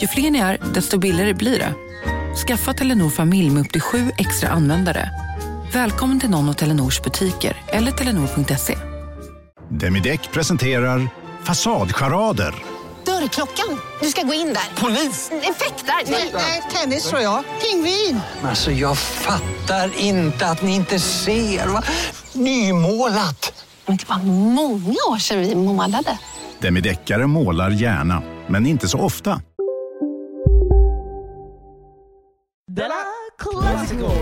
Ju fler ni är, desto billigare blir det. Skaffa Telenor familj med upp till sju extra användare. Välkommen till någon av Telenors butiker eller telenor.se. Demideck presenterar Fasadcharader. Dörrklockan. Du ska gå in där. Polis? Effektar? Nej, tennis tror jag. Pingvin. Alltså jag fattar inte att ni inte ser. Va? Nymålat. Men det var många år sedan vi målade. Demideckare målar gärna, men inte så ofta. Classical.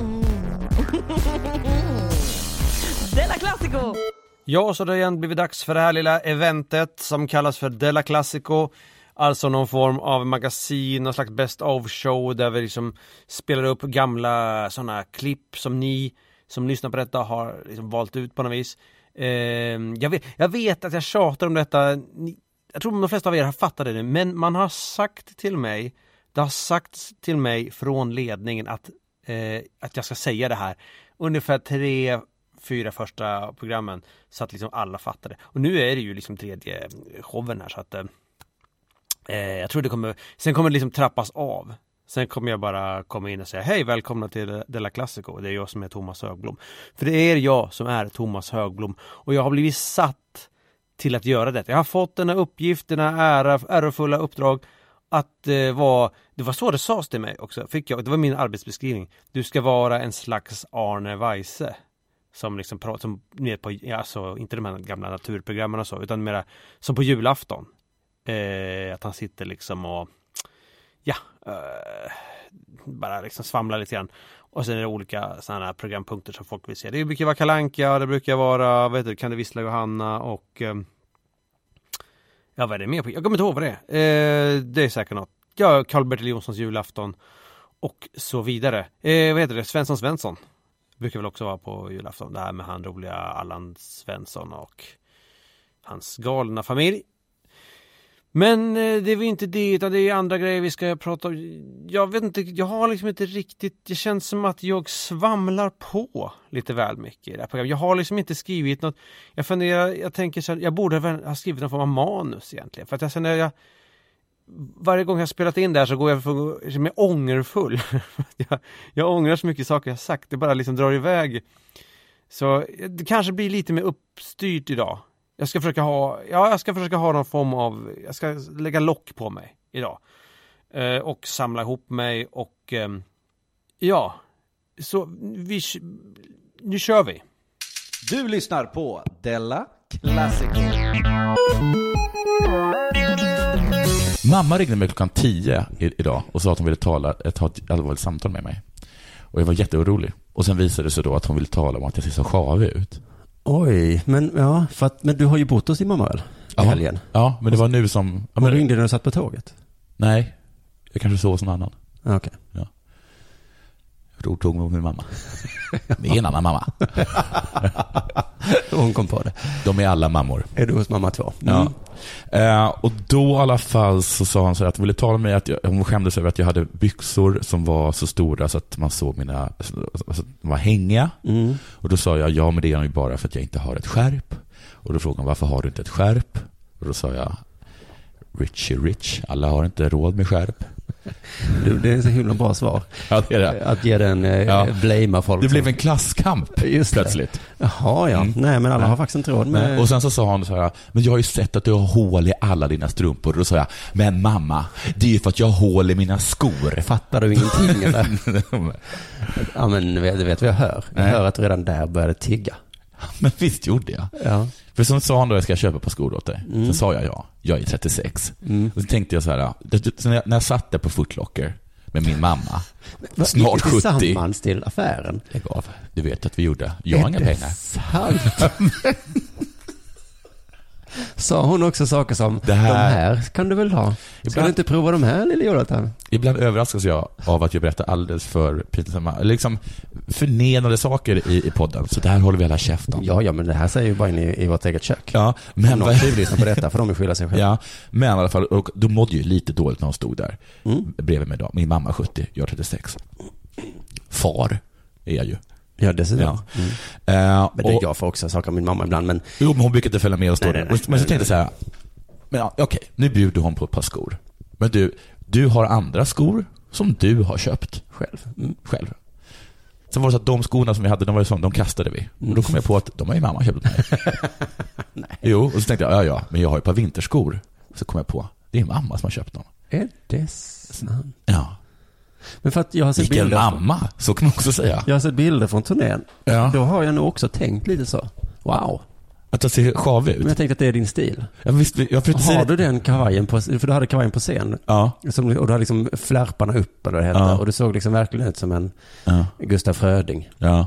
Mm. Della Classico! Ja, så det har igen blivit dags för det här lilla eventet som kallas för Della Classico. Alltså någon form av magasin, någon slags best of show där vi liksom spelar upp gamla sådana klipp som ni som lyssnar på detta har liksom valt ut på något vis. Eh, jag, vet, jag vet att jag tjatar om detta, ni, jag tror de flesta av er har fattat det nu, men man har sagt till mig, det har sagts till mig från ledningen att, eh, att jag ska säga det här ungefär tre fyra första programmen så att liksom alla fattade. Och nu är det ju liksom tredje showen här så att eh, eh jag tror det kommer, sen kommer det liksom trappas av. Sen kommer jag bara komma in och säga hej välkomna till Della Classico. Det är jag som är Thomas Högblom. För det är jag som är Thomas Högblom och jag har blivit satt till att göra detta. Jag har fått den här uppgiften, ära, ärofulla uppdrag att eh, vara, det var så det sades till mig också, fick jag, det var min arbetsbeskrivning. Du ska vara en slags Arne Weise som liksom pratar, som ni på, alltså inte de här gamla naturprogrammen och så, utan mera som på julafton. Eh, att han sitter liksom och ja, uh, bara liksom svamla lite grann. Och sen är det olika sådana här programpunkter som folk vill se. Det brukar vara Kalanka, det brukar vara, vad heter det, Kan du vissla Johanna och eh, Ja vad är det mer på? Jag kommer inte ihåg vad det är. Eh, det är säkert något. Ja, Karl-Bertil Jonssons julafton och så vidare. Eh, vad heter det? Svensson Svensson Brukar väl också vara på julafton. Det här med han roliga Allan Svensson och hans galna familj. Men eh, det är väl inte det, utan det är andra grejer vi ska prata om. Jag vet inte, jag har liksom inte riktigt, det känns som att jag svamlar på lite väl mycket i det här programmet. Jag har liksom inte skrivit något, jag funderar, jag tänker så här, jag borde ha skrivit någon form av manus egentligen. För att jag känner, jag, varje gång jag spelat in det här så går jag för, liksom, jag mig ångerfull. jag, jag ångrar så mycket saker jag sagt, det bara liksom drar iväg. Så eh, det kanske blir lite mer uppstyrt idag. Jag ska försöka ha, ja jag ska försöka ha någon form av, jag ska lägga lock på mig idag. Eh, och samla ihop mig och eh, ja, så vi, nu kör vi. Du lyssnar på Della Classic. Mamma ringde mig klockan tio idag och sa att hon ville tala, ta ett allvarligt samtal med mig. Och jag var jätteorolig. Och sen visade det sig då att hon ville tala om att jag ser så sjavig ut. Oj, men ja, för att, men du har ju bott hos din mamma väl? I ja, helgen? Ja, men det var nu som... Ja, men, ringde när du satt på tåget? Nej, jag kanske sov hos någon annan. Okej. Okay. Ja. Jag tog med min mamma. Är en annan mamma. Hon kom på det. De är alla mammor. Är du hos mamma två? Mm. Ja. Eh, och då i alla fall så sa hon så här att hon ville tala med mig att jag, hon skämdes över att jag hade byxor som var så stora så att man såg mina, alltså, de var hängiga. Mm. Och då sa jag, ja men det är ju bara för att jag inte har ett skärp. Och då frågade hon, varför har du inte ett skärp? Och då sa jag, Richie Rich, alla har inte råd med skärp. Det är så himla bra svar. Ja, det är det. Att ge den, eh, ja. blamea folk. Det blev en klasskamp Just plötsligt. Jaha, ja. Mm. Nej, men alla Nej. har faktiskt inte råd med... Nej. Och sen så sa hon så här, men jag har ju sett att du har hål i alla dina strumpor. Och då sa jag, men mamma, det är ju för att jag har hål i mina skor. Fattar du ingenting eller? ja, men du vet vad jag hör? Jag Nej. hör att du redan där började tigga. Men visst gjorde jag. Ja. För som sa han då, jag ska köpa på skor åt dig. Mm. Så sa jag ja, jag är 36. Mm. Och så tänkte jag så här, när jag, när jag satt där på Footlocker med min mamma. Snart gick ni 70. tillsammans till affären? Lägg av. Du vet att vi gjorde. Jag har inga pengar. sant? Sa hon också saker som, Det här- de här kan du väl ha? Ska Ibland- du inte prova de här lille Jonathan? Ibland överraskas jag av att jag berättar alldeles för pinsamma, liksom förnedrande saker i, i podden. Så det här håller vi alla käft om. Ja, ja, men det här säger ju bara in i, i vårt eget kök. Ja, Men någon tjuvlyssnar på detta får de ju skylla sig själva. ja, men i alla fall, och då mådde ju lite dåligt när hon stod där Mm. bredvid mig då. Min mamma är 70, jag är 36. Far är jag ju. Ja, dessutom. Ja. Mm. Eh, Men det, och, jag får också saker av min mamma ibland, men jo, men hon brukar inte följa med och stå Nej, där. nej, nej. Men så tänkte jag så här, men okej, nu bjuder hon på ett par skor. Men du, du har andra skor som du har köpt själv. Mm. själv. Sen var det så att de skorna som vi hade, de var ju som, de kastade vi. Och då kom jag på att de har ju mamma köpt åt mig. Jo, och så tänkte jag, ja ja, men jag har ju ett par vinterskor. Så kom jag på, det är mamma som har köpt dem. Är det sant? Ja. Men för att jag har sett Vilken bilder. mamma, så kan man också säga. Jag har sett bilder från turnén. Ja. Då har jag nog också tänkt lite så. Wow. Att jag ser sjavig ut. Men jag tänkte att det är din stil. Jag, visst, jag säga Har det. du den kavajen på, för du hade kavajen på scen. Ja. Som, och du hade liksom flärparna upp eller vad det hette. Ja. Och du såg liksom verkligen ut som en Ja. Gustaf Fröding. ja.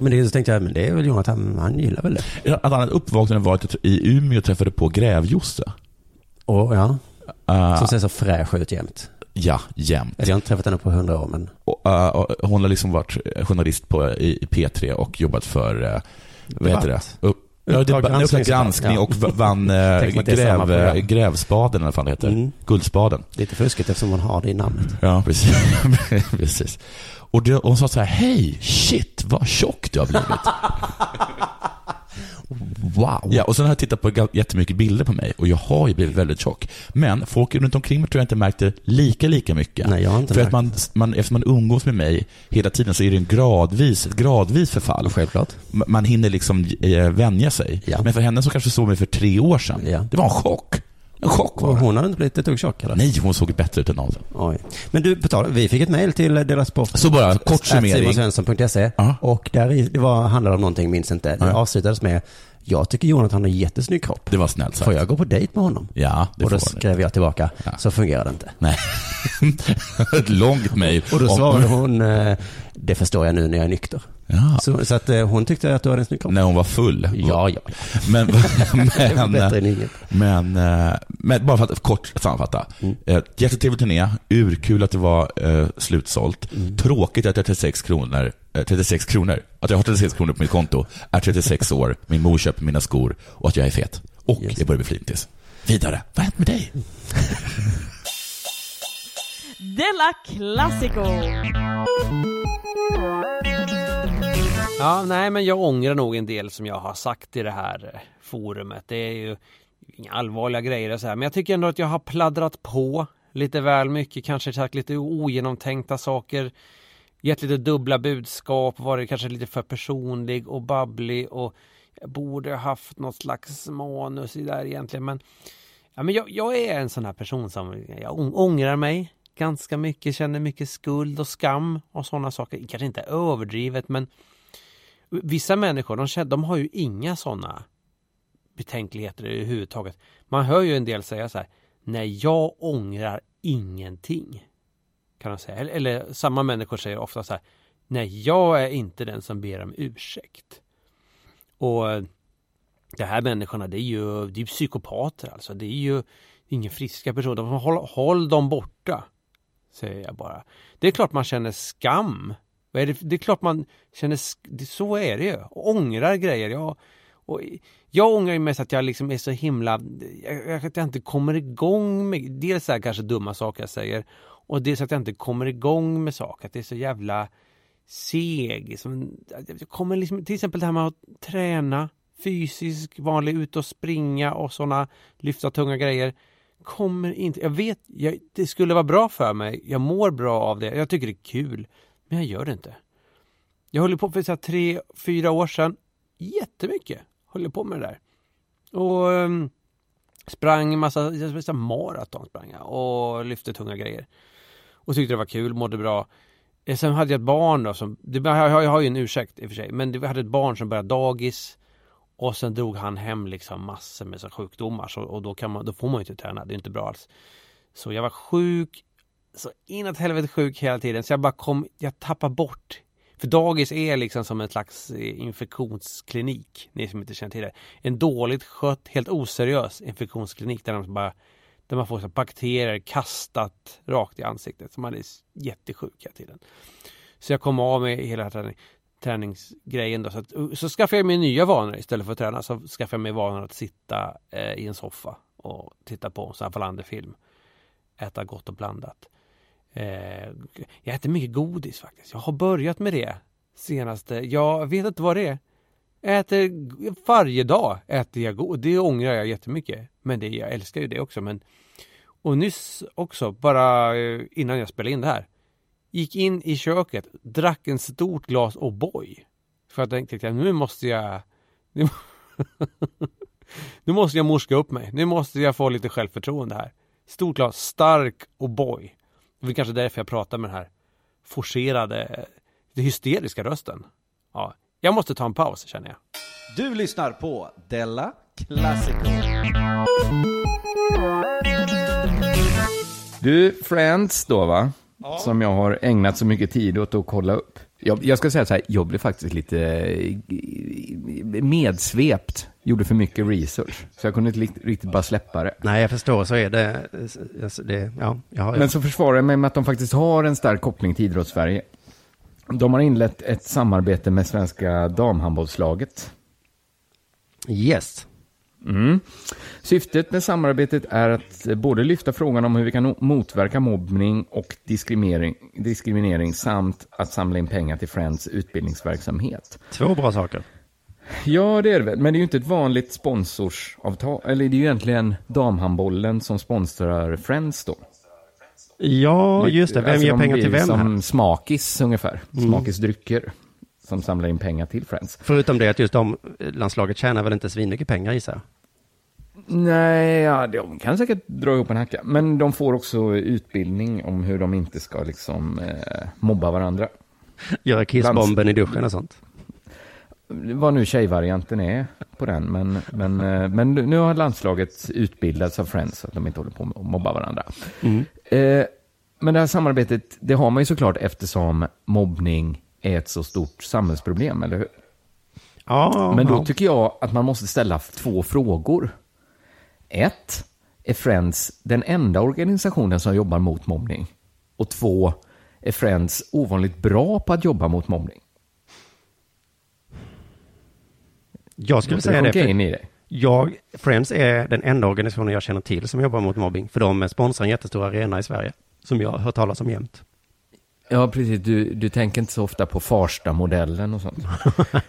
Men det så tänkte jag, men det är väl Jonathan, han gillar väl det. Ett annat uppvaknande var att jag i Umeå träffade på Grävjosse. Och ja, Uh, som ser så fräsch ut jämt. Ja, jämt. Eller jag har inte träffat henne på hundra år, men Och, uh, hon har liksom varit journalist på, i, i P3 och jobbat för, uh, vad heter det? Upp, ja, det, granskning, granskning och vann samma gräv. Grävspaden eller vad det heter. Mm. Guldspaden. lite fuskigt eftersom man har det i namnet. Ja, precis. precis. Och, det, och hon sa så här, hej, shit, vad tjock du har blivit. Wow. Ja, och sen har jag tittat på jättemycket bilder på mig och jag har ju blivit väldigt tjock. Men folk runt omkring mig tror jag inte märkte lika, lika mycket. Nej, jag har inte För märkt. att man, man, eftersom man umgås med mig hela tiden så är det en gradvis, ett gradvis förfall. Självklart. M- Man hinner liksom eh, vänja sig. Ja. Men för henne som kanske såg mig för tre år sedan, Ja. det var en chock. En chock var det. hon hade inte blivit ett dugg tjock eller? Nej, hon såg bättre ut än någonsin. Oj. Men du, på tal, vi fick ett mejl till Deras Sport. Så bara, kort summering. simonsvensson.se Ja. och där i, det var, handlade om någonting, minns inte. Det Ja. avslutades med, jag tycker Jonathan har jättesnygg kropp. Det var snällt sagt. Får jag gå på dejt med honom? Ja, det och då får skrev jag tillbaka, Ja. så fungerar det inte. Nej. Ett långt mejl. Och då svarade hon, eh, det förstår jag nu när jag är nykter. Ja. Så, så att eh, hon tyckte att du hade en snygg kropp. När hon var full. Ja, ja. Men, men, än ingen. men, eh, men bara för att kort sammanfatta. Mm. Jättetrevlig turné, urkul att det var eh, slutsålt. Mm. Tråkigt att jag är 36 kronor, eh, 36 kronor, att jag har 36 kronor på mitt konto, är 36 år, min mor köper mina skor och att jag är fet. Och Just jag börjar bli flintis. Vidare, vad har hänt med dig? Della Classico! Ja, nej men jag ångrar nog en del som jag har sagt i det här eh, forumet. Det är ju inga allvarliga grejer och så här, men jag tycker ändå att jag har pladdrat på lite väl mycket, kanske sagt lite ogenomtänkta saker, gett lite dubbla budskap, varit kanske lite för personlig och babblig och jag borde haft något slags manus i där egentligen, men Ja, men jag, jag är en sån här person som jag ångrar mig ganska mycket, känner mycket skuld och skam och sådana saker. Kanske inte överdrivet men vissa människor de, känner, de har ju inga sådana betänkligheter överhuvudtaget. Man hör ju en del säga så här, nej jag ångrar ingenting. Kan de säga. Eller, eller samma människor säger ofta så här, nej jag är inte den som ber om ursäkt. Och eh, de här människorna det är ju, det är psykopater alltså. Det är ju ingen friska personer. Håll, håll dem borta. Säger jag bara. Det är klart man känner skam. Vad är det, det är klart man känner, det, så är det ju. Och ångrar grejer. Jag, och jag ångrar ju mest att jag liksom är så himla, jag, att jag inte kommer igång med, dels så här kanske dumma saker jag säger. Och dels att jag inte kommer igång med saker. Att det är så jävla seg. Som, jag kommer liksom, till exempel det här med att träna fysisk, vanlig, ut och springa och sådana lyfta tunga grejer. Kommer inte, jag vet, jag, det skulle vara bra för mig. Jag mår bra av det. Jag tycker det är kul. Men jag gör det inte. Jag höll på för så här, tre, fyra år sedan. Jättemycket höll på med det där. Och um, sprang en massa, massa maraton sprang jag och lyfte tunga grejer. Och tyckte det var kul, mådde bra. Eh, sen hade jag ett barn då som, det, jag, har- jag har ju en ursäkt i och för sig, men vi jag hade ett barn som började dagis och sen drog han hem liksom massor med så sjukdomar så, och då, kan man, då får man ju inte träna, det är inte bra alls. Så jag var sjuk, så inåt helvete sjuk hela tiden så jag bara kom, jag tappar bort. För dagis är liksom som en slags eh, infektionsklinik, ni som inte känner till det. En dåligt skött, helt oseriös infektionsklinik där de bara där man får så bakterier kastat rakt i ansiktet. Så man är jättesjuk hela tiden. Så jag kom av med hela träning, träningsgrejen då. Så, att, så skaffade jag mig nya vanor istället för att träna. Så skaffade jag mig vanor att sitta eh, i en soffa och titta på en sån här Wallander-film. Äta gott och blandat. Eh, jag äter mycket godis faktiskt. Jag har börjat med det senaste. Jag vet inte vad det är. Jag äter varje dag äter jag godis. Det ångrar jag jättemycket. Men det, jag älskar ju det också. Men, och nyss också, bara eh, innan jag spelade in det här. Gick in i köket, drack en stort glas O'boy. För att jag tänkte att nu måste jag... Nu, nu måste jag morska upp mig. Nu måste jag få lite självförtroende här. Stort glas stark O'boy. Det är kanske därför jag pratar med den här forcerade, det hysteriska rösten. Ja, jag måste ta en paus känner jag. Du lyssnar på Della Classico. Du, Friends då va? Ja. Som jag har ägnat så mycket tid åt att kolla upp. Jag, jag ska säga så här, jag blev faktiskt lite eh, medsvept. Gjorde för mycket research. Så jag kunde inte riktigt bara släppa det. Nej, jag förstår. Så är det. det ja, jag har, Men så försvarar jag mig med att de faktiskt har en stark koppling till idrottssverige. De har inlett ett samarbete med svenska damhandbollslaget. Yes. Mm. Syftet med samarbetet är att både lyfta frågan om hur vi kan motverka mobbning och diskriminering, diskriminering samt att samla in pengar till Friends utbildningsverksamhet. Två bra saker. Ja, det är det väl. Men det är ju inte ett vanligt sponsorsavtal. Eller det är ju egentligen damhandbollen som sponsrar Friends då. Ja, just det. Vem alltså, ger pengar till vem? Som här? Smakis ungefär. Mm. Smakis drycker. Som samlar in pengar till Friends. Förutom det att just de landslaget tjänar väl inte svinmycket pengar gissar jag? Nej, ja, de kan säkert dra ihop en hacka. Men de får också utbildning om hur de inte ska liksom eh, mobba varandra. Göra kissbomben Lands... i duschen och sånt. Vad nu tjejvarianten är på den. Men, men, eh, men nu har landslaget utbildats av Friends så att de inte håller på att mobba varandra. Mm. Eh, men det här samarbetet, det har man ju såklart eftersom mobbning är ett så stort samhällsproblem, eller hur? Ja, Men då tycker jag att man måste ställa två frågor. Ett, är Friends den enda organisationen som jobbar mot mobbning? Och två, är Friends ovanligt bra på att jobba mot mobbning? Jag skulle säga det. För i det. Jag, Friends är den enda organisationen jag känner till som jobbar mot mobbing. För de sponsrar en jättestor arena i Sverige. Som jag har hört talas om jämt. Ja, precis. Du, du tänker inte så ofta på Farsta-modellen och sånt.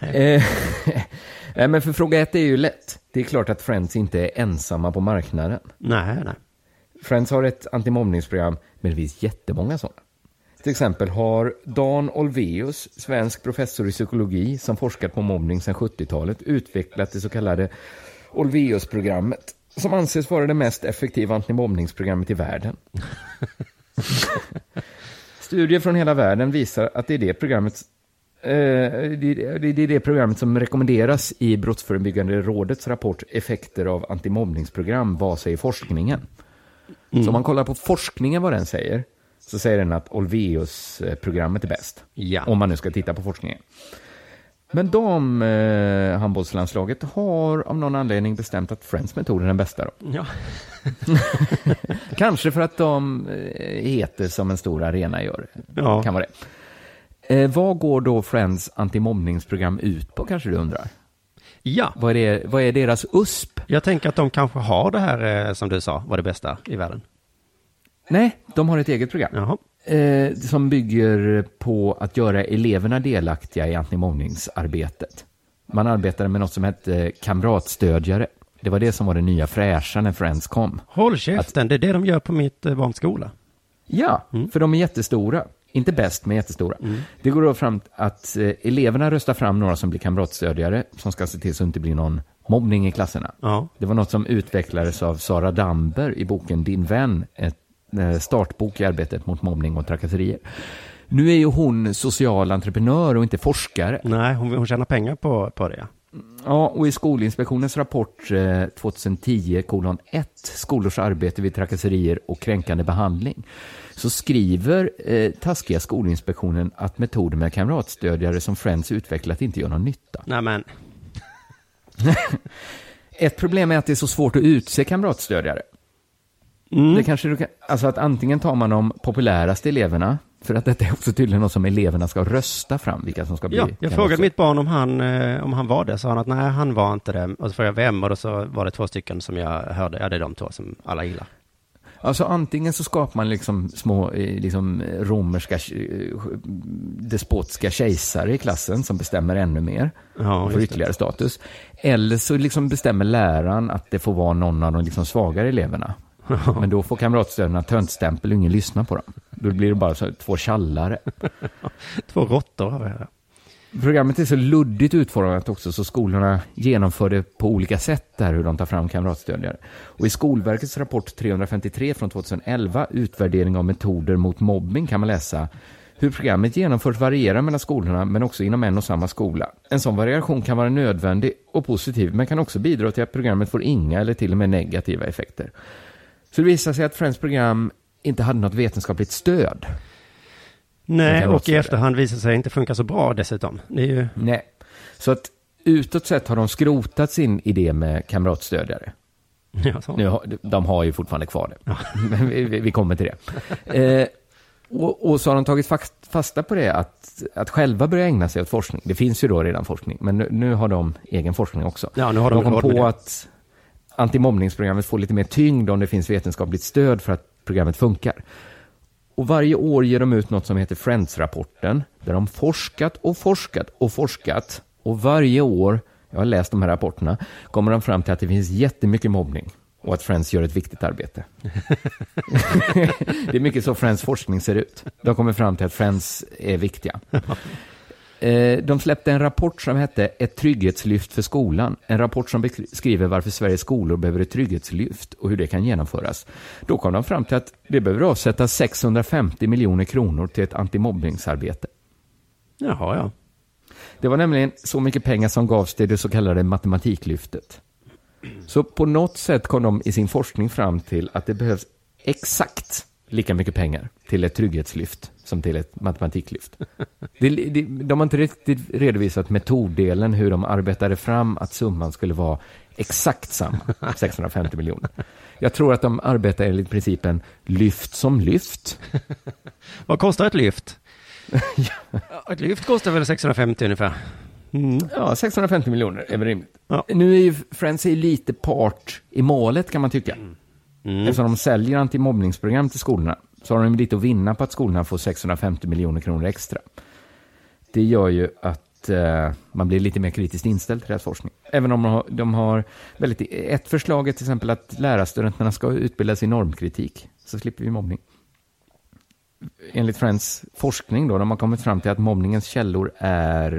eh, men för fråga ett är ju lätt. Det är klart att Friends inte är ensamma på marknaden. Nej, nej. Friends har ett antimobbningsprogram, men det finns jättemånga sådana. Till exempel har Dan Olveus, svensk professor i psykologi som forskat på mobbning sedan 70-talet, utvecklat det så kallade Olveus-programmet som anses vara det mest effektiva antimobbningsprogrammet i världen. Studier från hela världen visar att det är det programmet eh, det är det programmet som rekommenderas i Brottsförebyggande rådets rapport Effekter av antimobbningsprogram. Vad säger forskningen? Mm. Så om man kollar på forskningen vad den säger, så säger den att Olveus-programmet är bäst. Ja. Om man nu ska titta på forskningen. Men damhandbollslandslaget eh, har av någon anledning bestämt att Friends metod är den bästa. Då. Ja. Kanske för att de eh, heter som en stor arena gör. Ja. Kan vara det. Eh, vad går då Friends antimobbningsprogram ut på kanske du undrar? Ja. Vad är, det, vad är deras USP? Jag tänker att de kanske har det här eh, som du sa, var det bästa i världen. Nej, de har ett eget program. Jaha. Eh, som bygger på att göra eleverna delaktiga i antimobbningsarbetet. Man arbetade med något som hette kamratstödjare. Det var det som var det nya fräscha när Friends kom. Håll käften, att... det är det de gör på mitt eh, barns skola. Ja, mm. för de är jättestora. Inte bäst, men jättestora. Mm. Det går då fram att eh, eleverna röstar fram några som blir kamratstödjare, som ska se till så det inte blir någon mobbning i klasserna. Ja. Det var något som utvecklades av Sara Damber i boken Din vän, ett startbok i arbetet mot mobbning och trakasserier. Nu är ju hon social entreprenör och inte forskare. Nej, hon, hon tjänar pengar på, på det. Ja, och i Skolinspektionens rapport eh, 2010 kolon 1, skolors arbete vid trakasserier och kränkande behandling, så skriver eh, taskiga Skolinspektionen att metoder med kamratstödjare som Friends utvecklat inte gör någon nytta. Nej men, Ett problem är att det är så svårt att utse kamratstödjare. Mm. Det kanske du kan, alltså att antingen tar man de populäraste eleverna, för att detta är också tydligen något som eleverna ska rösta fram, vilka som ska bli ja, jag frågade kamratstödjare. mitt barn om han, eh, om han var det, så han att nej, han var inte det. Och så frågade jag vem, och då så var det två stycken som jag hörde, ja det är de två som alla gillar. Alltså antingen så skapar man liksom små eh, liksom romerska eh, despotiska kejsare i klassen som bestämmer ännu mer Ja, och får just det. ytterligare status. Eller så liksom bestämmer läraren att det får vara någon av de liksom svagare eleverna. Men då får kamratstödarna töntstämpel och ingen lyssnar på dem. Då blir det bara så, två tjallare. Två råttor har vi här. Programmet är så luddigt utformat också så skolorna genomför det på olika sätt där hur de tar fram kamratstödjare. Och i Skolverkets rapport 353 från 2011, utvärdering av metoder mot mobbing, kan man läsa hur programmet genomförs varierar mellan skolorna men också inom en och samma skola. En sån variation kan vara nödvändig och positiv men kan också bidra till att programmet får inga eller till och med negativa effekter. Så det visar sig att Friends program inte hade något vetenskapligt stöd. Nej, och i efterhand visar sig inte funka så bra dessutom. Ju, Nej, så att utåt sett har de skrotat sin idé med kamratstödjare. ja, så. Nu de har ju fortfarande kvar det, men vi, vi kommer till det. Eh, och, och så har de tagit fast, fasta på det att, att själva börja ägna sig åt forskning. Det finns ju då redan forskning, men nu, nu har de egen forskning också. Ja, nu har de de kom på det. att antimobbningsprogrammet får lite mer tyngd om det finns vetenskapligt stöd för att programmet funkar. Och varje år ger de ut något som heter Friends-rapporten, där de forskat och forskat och forskat. Och varje år, jag har läst de här rapporterna, kommer de fram till att det finns jättemycket mobbning och att Friends gör ett viktigt arbete. det är mycket så Friends forskning ser ut. De kommer fram till att Friends är viktiga. Eh, De släppte en rapport som hette Ett trygghetslyft för skolan. En rapport som beskriver varför Sveriges skolor behöver ett trygghetslyft och hur det kan genomföras. Då kom de fram till att det behöver avsättas 650 miljoner kronor till ett antimobbningsarbete. Jaha, ja. Det var nämligen så mycket pengar som gavs till det så kallade matematiklyftet. Så på något sätt kom de i sin forskning fram till att det behövs exakt lika mycket pengar till ett trygghetslyft som till ett matematiklyft. Det, det, de har inte riktigt redovisat metoddelen, hur de arbetade fram att summan skulle vara exakt samma, 650 miljoner. Jag tror att de arbetar enligt principen lyft som lyft. Vad kostar ett lyft? Ja, ett lyft kostar väl 650 ungefär. Mm. Ja, 650 miljoner är väl rimligt. Ja. Nu är ju Friends är lite part i målet kan man tycka. Mm. Eftersom de säljer antimobbningsprogram till skolorna så har de lite att vinna på att skolorna får 650 miljoner kronor extra. Det gör ju att eh, man blir lite mer kritiskt inställd till deras forskning. Även om de har, de har väldigt, ett förslag är till exempel att lärarstudenterna ska utbildas i normkritik, så slipper vi mobbning. Enligt Friends forskning då, de har kommit fram till att mobbningens källor är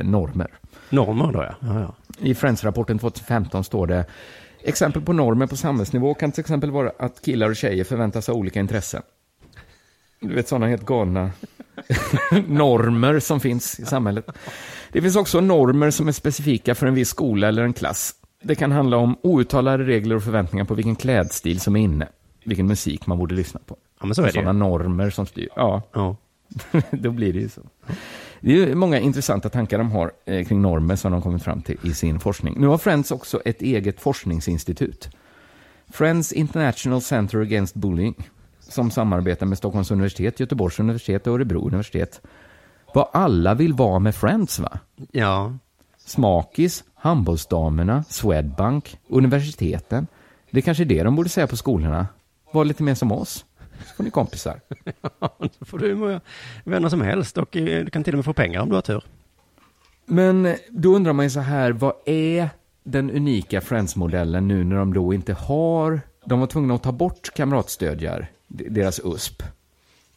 eh, normer. Normer då ja. ja, ja. I Friends-rapporten 2015 står det Exempel på normer på samhällsnivå kan till exempel vara att killar och tjejer förväntas ha olika intressen. Du vet sådana helt galna normer som finns i samhället. Det finns också normer som är specifika för en viss skola eller en klass. Det kan handla om outtalade regler och förväntningar på vilken klädstil som är inne, vilken musik man borde lyssna på. Ja, men så är det. Sådana normer som styr. Ja, ja. då blir det ju så. Det är många intressanta tankar de har eh, kring normer som de kommit fram till i sin forskning. Nu har Friends också ett eget forskningsinstitut. Friends International Center Against Bullying, som samarbetar med Stockholms universitet, Göteborgs universitet och Örebro universitet. Vad alla vill vara med Friends, va? Ja. Smakis, handbollsdamerna, Swedbank, universiteten. Det är kanske det de borde säga på skolorna. Var lite mer som oss. Så får ni kompisar. Då får du hur många vänner som helst och eh, du kan till och med få pengar om du har tur. Men då undrar man ju så här, vad är den unika Friends-modellen nu när de då inte har, de var tvungna att ta bort kamratstödjar, deras USP.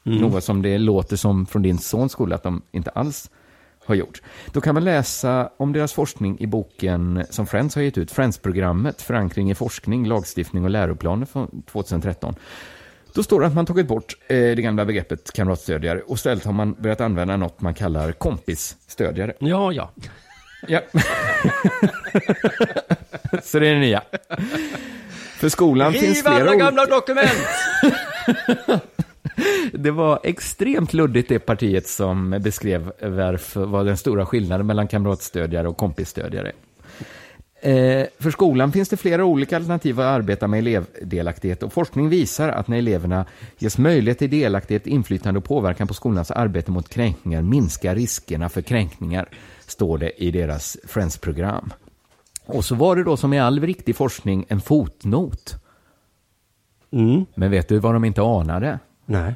Mm. Något som det låter som från din sons skola att de inte alls har gjort. Då kan man läsa om deras forskning i boken som Friends har gett ut, Friends-programmet, förankring i forskning, lagstiftning och läroplaner från 2013. Då står det att man tagit bort eh, det gamla begreppet kamratstödjare och istället har man börjat använda något man kallar kompisstödjare. Ja, ja. Ja. Så det är det nya. För skolan finns Riv flera alla gamla dokument! Det var extremt luddigt det partiet som beskrev varför var den stora skillnaden mellan kamratstödjare och kompisstödjare. Eh, för skolan finns det flera olika alternativ att arbeta med elevdelaktighet och forskning visar att när eleverna ges möjlighet till delaktighet, inflytande och påverkan på skolans arbete mot kränkningar minskar riskerna för kränkningar, står det i deras Friends-program. Och så var det då som i all riktig forskning en fotnot. Men vet du vad de inte anade? Nej.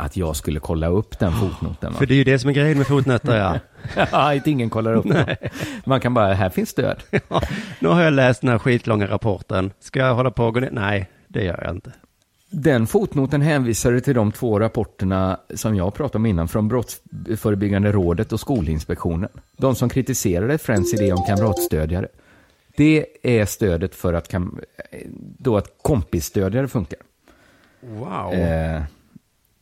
Att jag skulle kolla upp den fotnoten. Va? För det är ju det som är grejen med fotnötter, ja. ja, att ingen kollar upp det. Man kan bara, här finns stöd. Nu har jag läst den här skitlånga rapporten. Ska jag hålla på och gå ner? Nej, det gör jag inte. Den fotnoten hänvisade till de två rapporterna som jag pratade om innan från Brottsförebyggande rådet och Skolinspektionen. De som kritiserade Friends idé om kamratstödjare. Det är stödet för att, då att kompisstödjare funkar. Wow. Eh,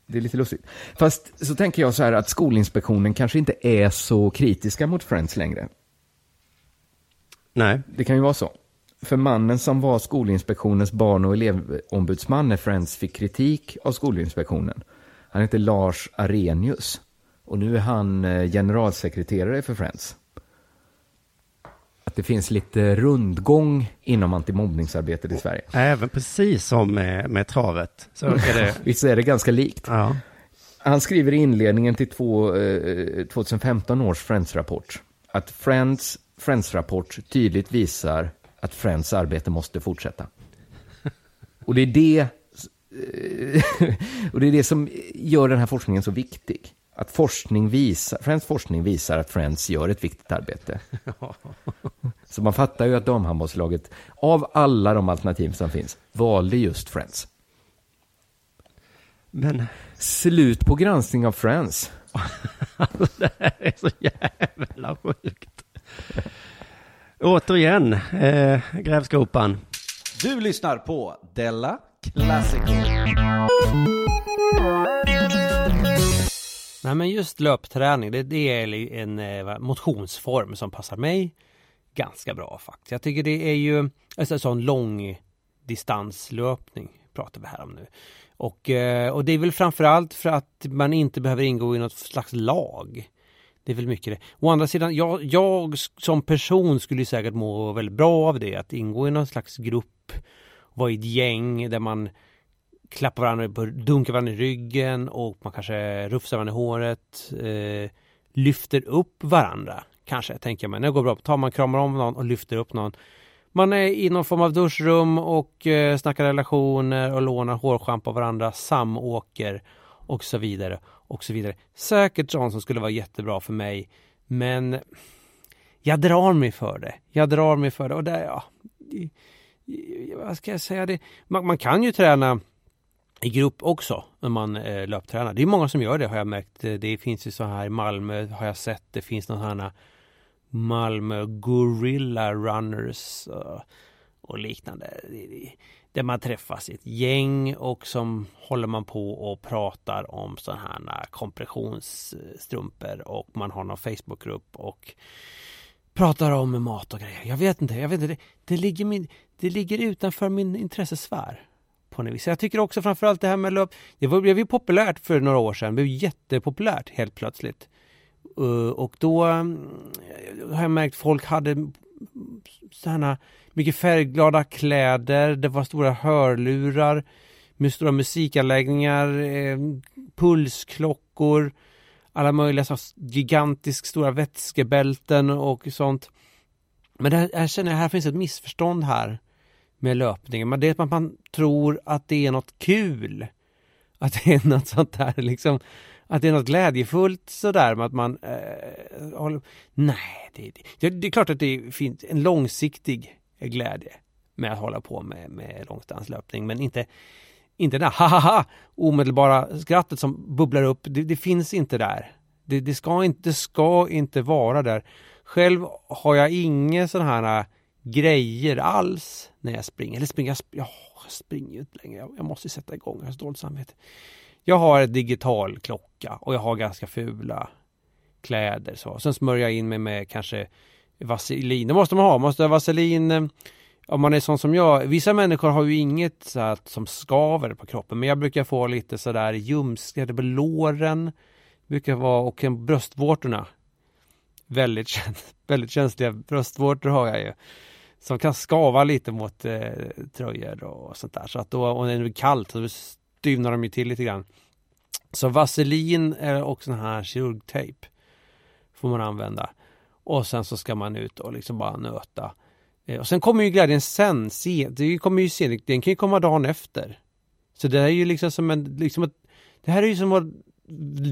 det är lite lustigt. Fast så tänker jag så här att Skolinspektionen kanske inte är så kritiska mot Friends längre. Nej. Det kan ju vara så. För mannen som var Skolinspektionens barn och elevombudsman när Friends fick kritik av Skolinspektionen, han heter Lars Arrhenius. Och nu är han eh, generalsekreterare för Friends. Det finns lite rundgång inom antimobbningsarbetet i Sverige. Även precis som med, med travet. Så är det. Visst är det ganska likt? Ja. Han skriver i inledningen till två, eh, 2015 års Friends-rapport att Friends, Friends-rapport tydligt visar att Friends arbete måste fortsätta. Och det är det, och det är det som gör den här forskningen så viktig. Att forskning visar, Friends forskning visar att Friends gör ett viktigt arbete. Så man fattar ju att damhandbollslaget, av alla de alternativ som finns, valde just Friends. Men Slut på granskning av Friends. det här är så jävla sjukt. Återigen, eh, grävskopan. Du lyssnar på Della Classico. Nej men just löpträning, det, det är en eh, motionsform som passar mig ganska bra faktiskt. Jag tycker det är ju alltså, en sån lång distanslöpning pratar vi här om nu. Och, eh, och det är väl framförallt för att man inte behöver ingå i något slags lag. Det är väl mycket det. Å andra sidan, jag, jag som person skulle säkert må väldigt bra av det. Att ingå i någon slags grupp, vara i ett gäng där man klappar varandra, på, dunkar varandra i ryggen och man kanske rufsar varandra i håret. Eh, lyfter upp varandra, kanske, tänker jag mig. När det går bra, tar man, kramar om någon och lyfter upp någon. Man är i någon form av duschrum och eh, snackar relationer och lånar hårschampo av varandra, samåker och så vidare och så vidare. Säkert sånt som skulle vara jättebra för mig, men jag drar mig för det. Jag drar mig för det och där, ja, vad ska jag säga det? Man, man kan ju träna i grupp också när man eh, löptränar. Det är många som gör det har jag märkt. Eh, det finns ju så här i Malmö har jag sett. Det finns någon här Malmö Gorilla Runners eh, och liknande. Där man träffas i ett gäng och som håller man på och pratar om sådana här eh, kompressionsstrumpor och man har någon Facebookgrupp och pratar om mat och grejer. Jag vet inte, jag vet inte. Det, det, ligger, min, det ligger utanför min intressesfär på något vis. Jag tycker också framförallt det här med löp. Det blev ju populärt för några år sedan. Det blev jättepopulärt helt plötsligt. Uh, och då mm, har jag märkt folk hade sådana mycket färgglada kläder. Det var stora hörlurar med stora musikanläggningar, eh, pulsklockor, alla möjliga så gigantisk stora vätskebälten och sånt. Men det här, jag känner jag, här finns ett missförstånd här med löpningen. Men det är att man tror att det är något kul. Att det är något sånt där liksom. Att det är något glädjefullt sådär med att man eh, håller... Nej, det, det, det är klart att det finns en långsiktig glädje med att hålla på med, med långdistanslöpning. Men inte, inte det där ha omedelbara skrattet som bubblar upp. Det, det finns inte där. Det, det, ska inte, det ska inte vara där. Själv har jag inget sådana här grejer alls när jag springer. Eller springer, jag, jag springer ju inte längre. Jag, jag måste sätta igång, jag har så dåligt samvete. Jag har en digital klocka och jag har ganska fula kläder. Så. Sen smörjer jag in mig med kanske vaselin. Det måste man ha. Man måste ha vaselin eh, om man är sån som jag, vissa människor har ju inget så att, som skaver på kroppen, men jag brukar få lite sådär ljumskade på låren, brukar vara, och bröstvårtorna. Väldigt, väldigt känsliga bröstvårtor har jag ju. Som kan skava lite mot eh, tröjor och sånt där. Så att då, och när det är kallt så styvnar de ju till lite grann. Så vaselin och sån här kirurgtejp får man använda. Och sen så ska man ut och liksom bara nöta. Eh, Och sen kommer ju glädjen sen, se, det kommer ju sen, den kan ju komma dagen efter. Så det här är ju liksom som en, liksom ett, det här är ju som att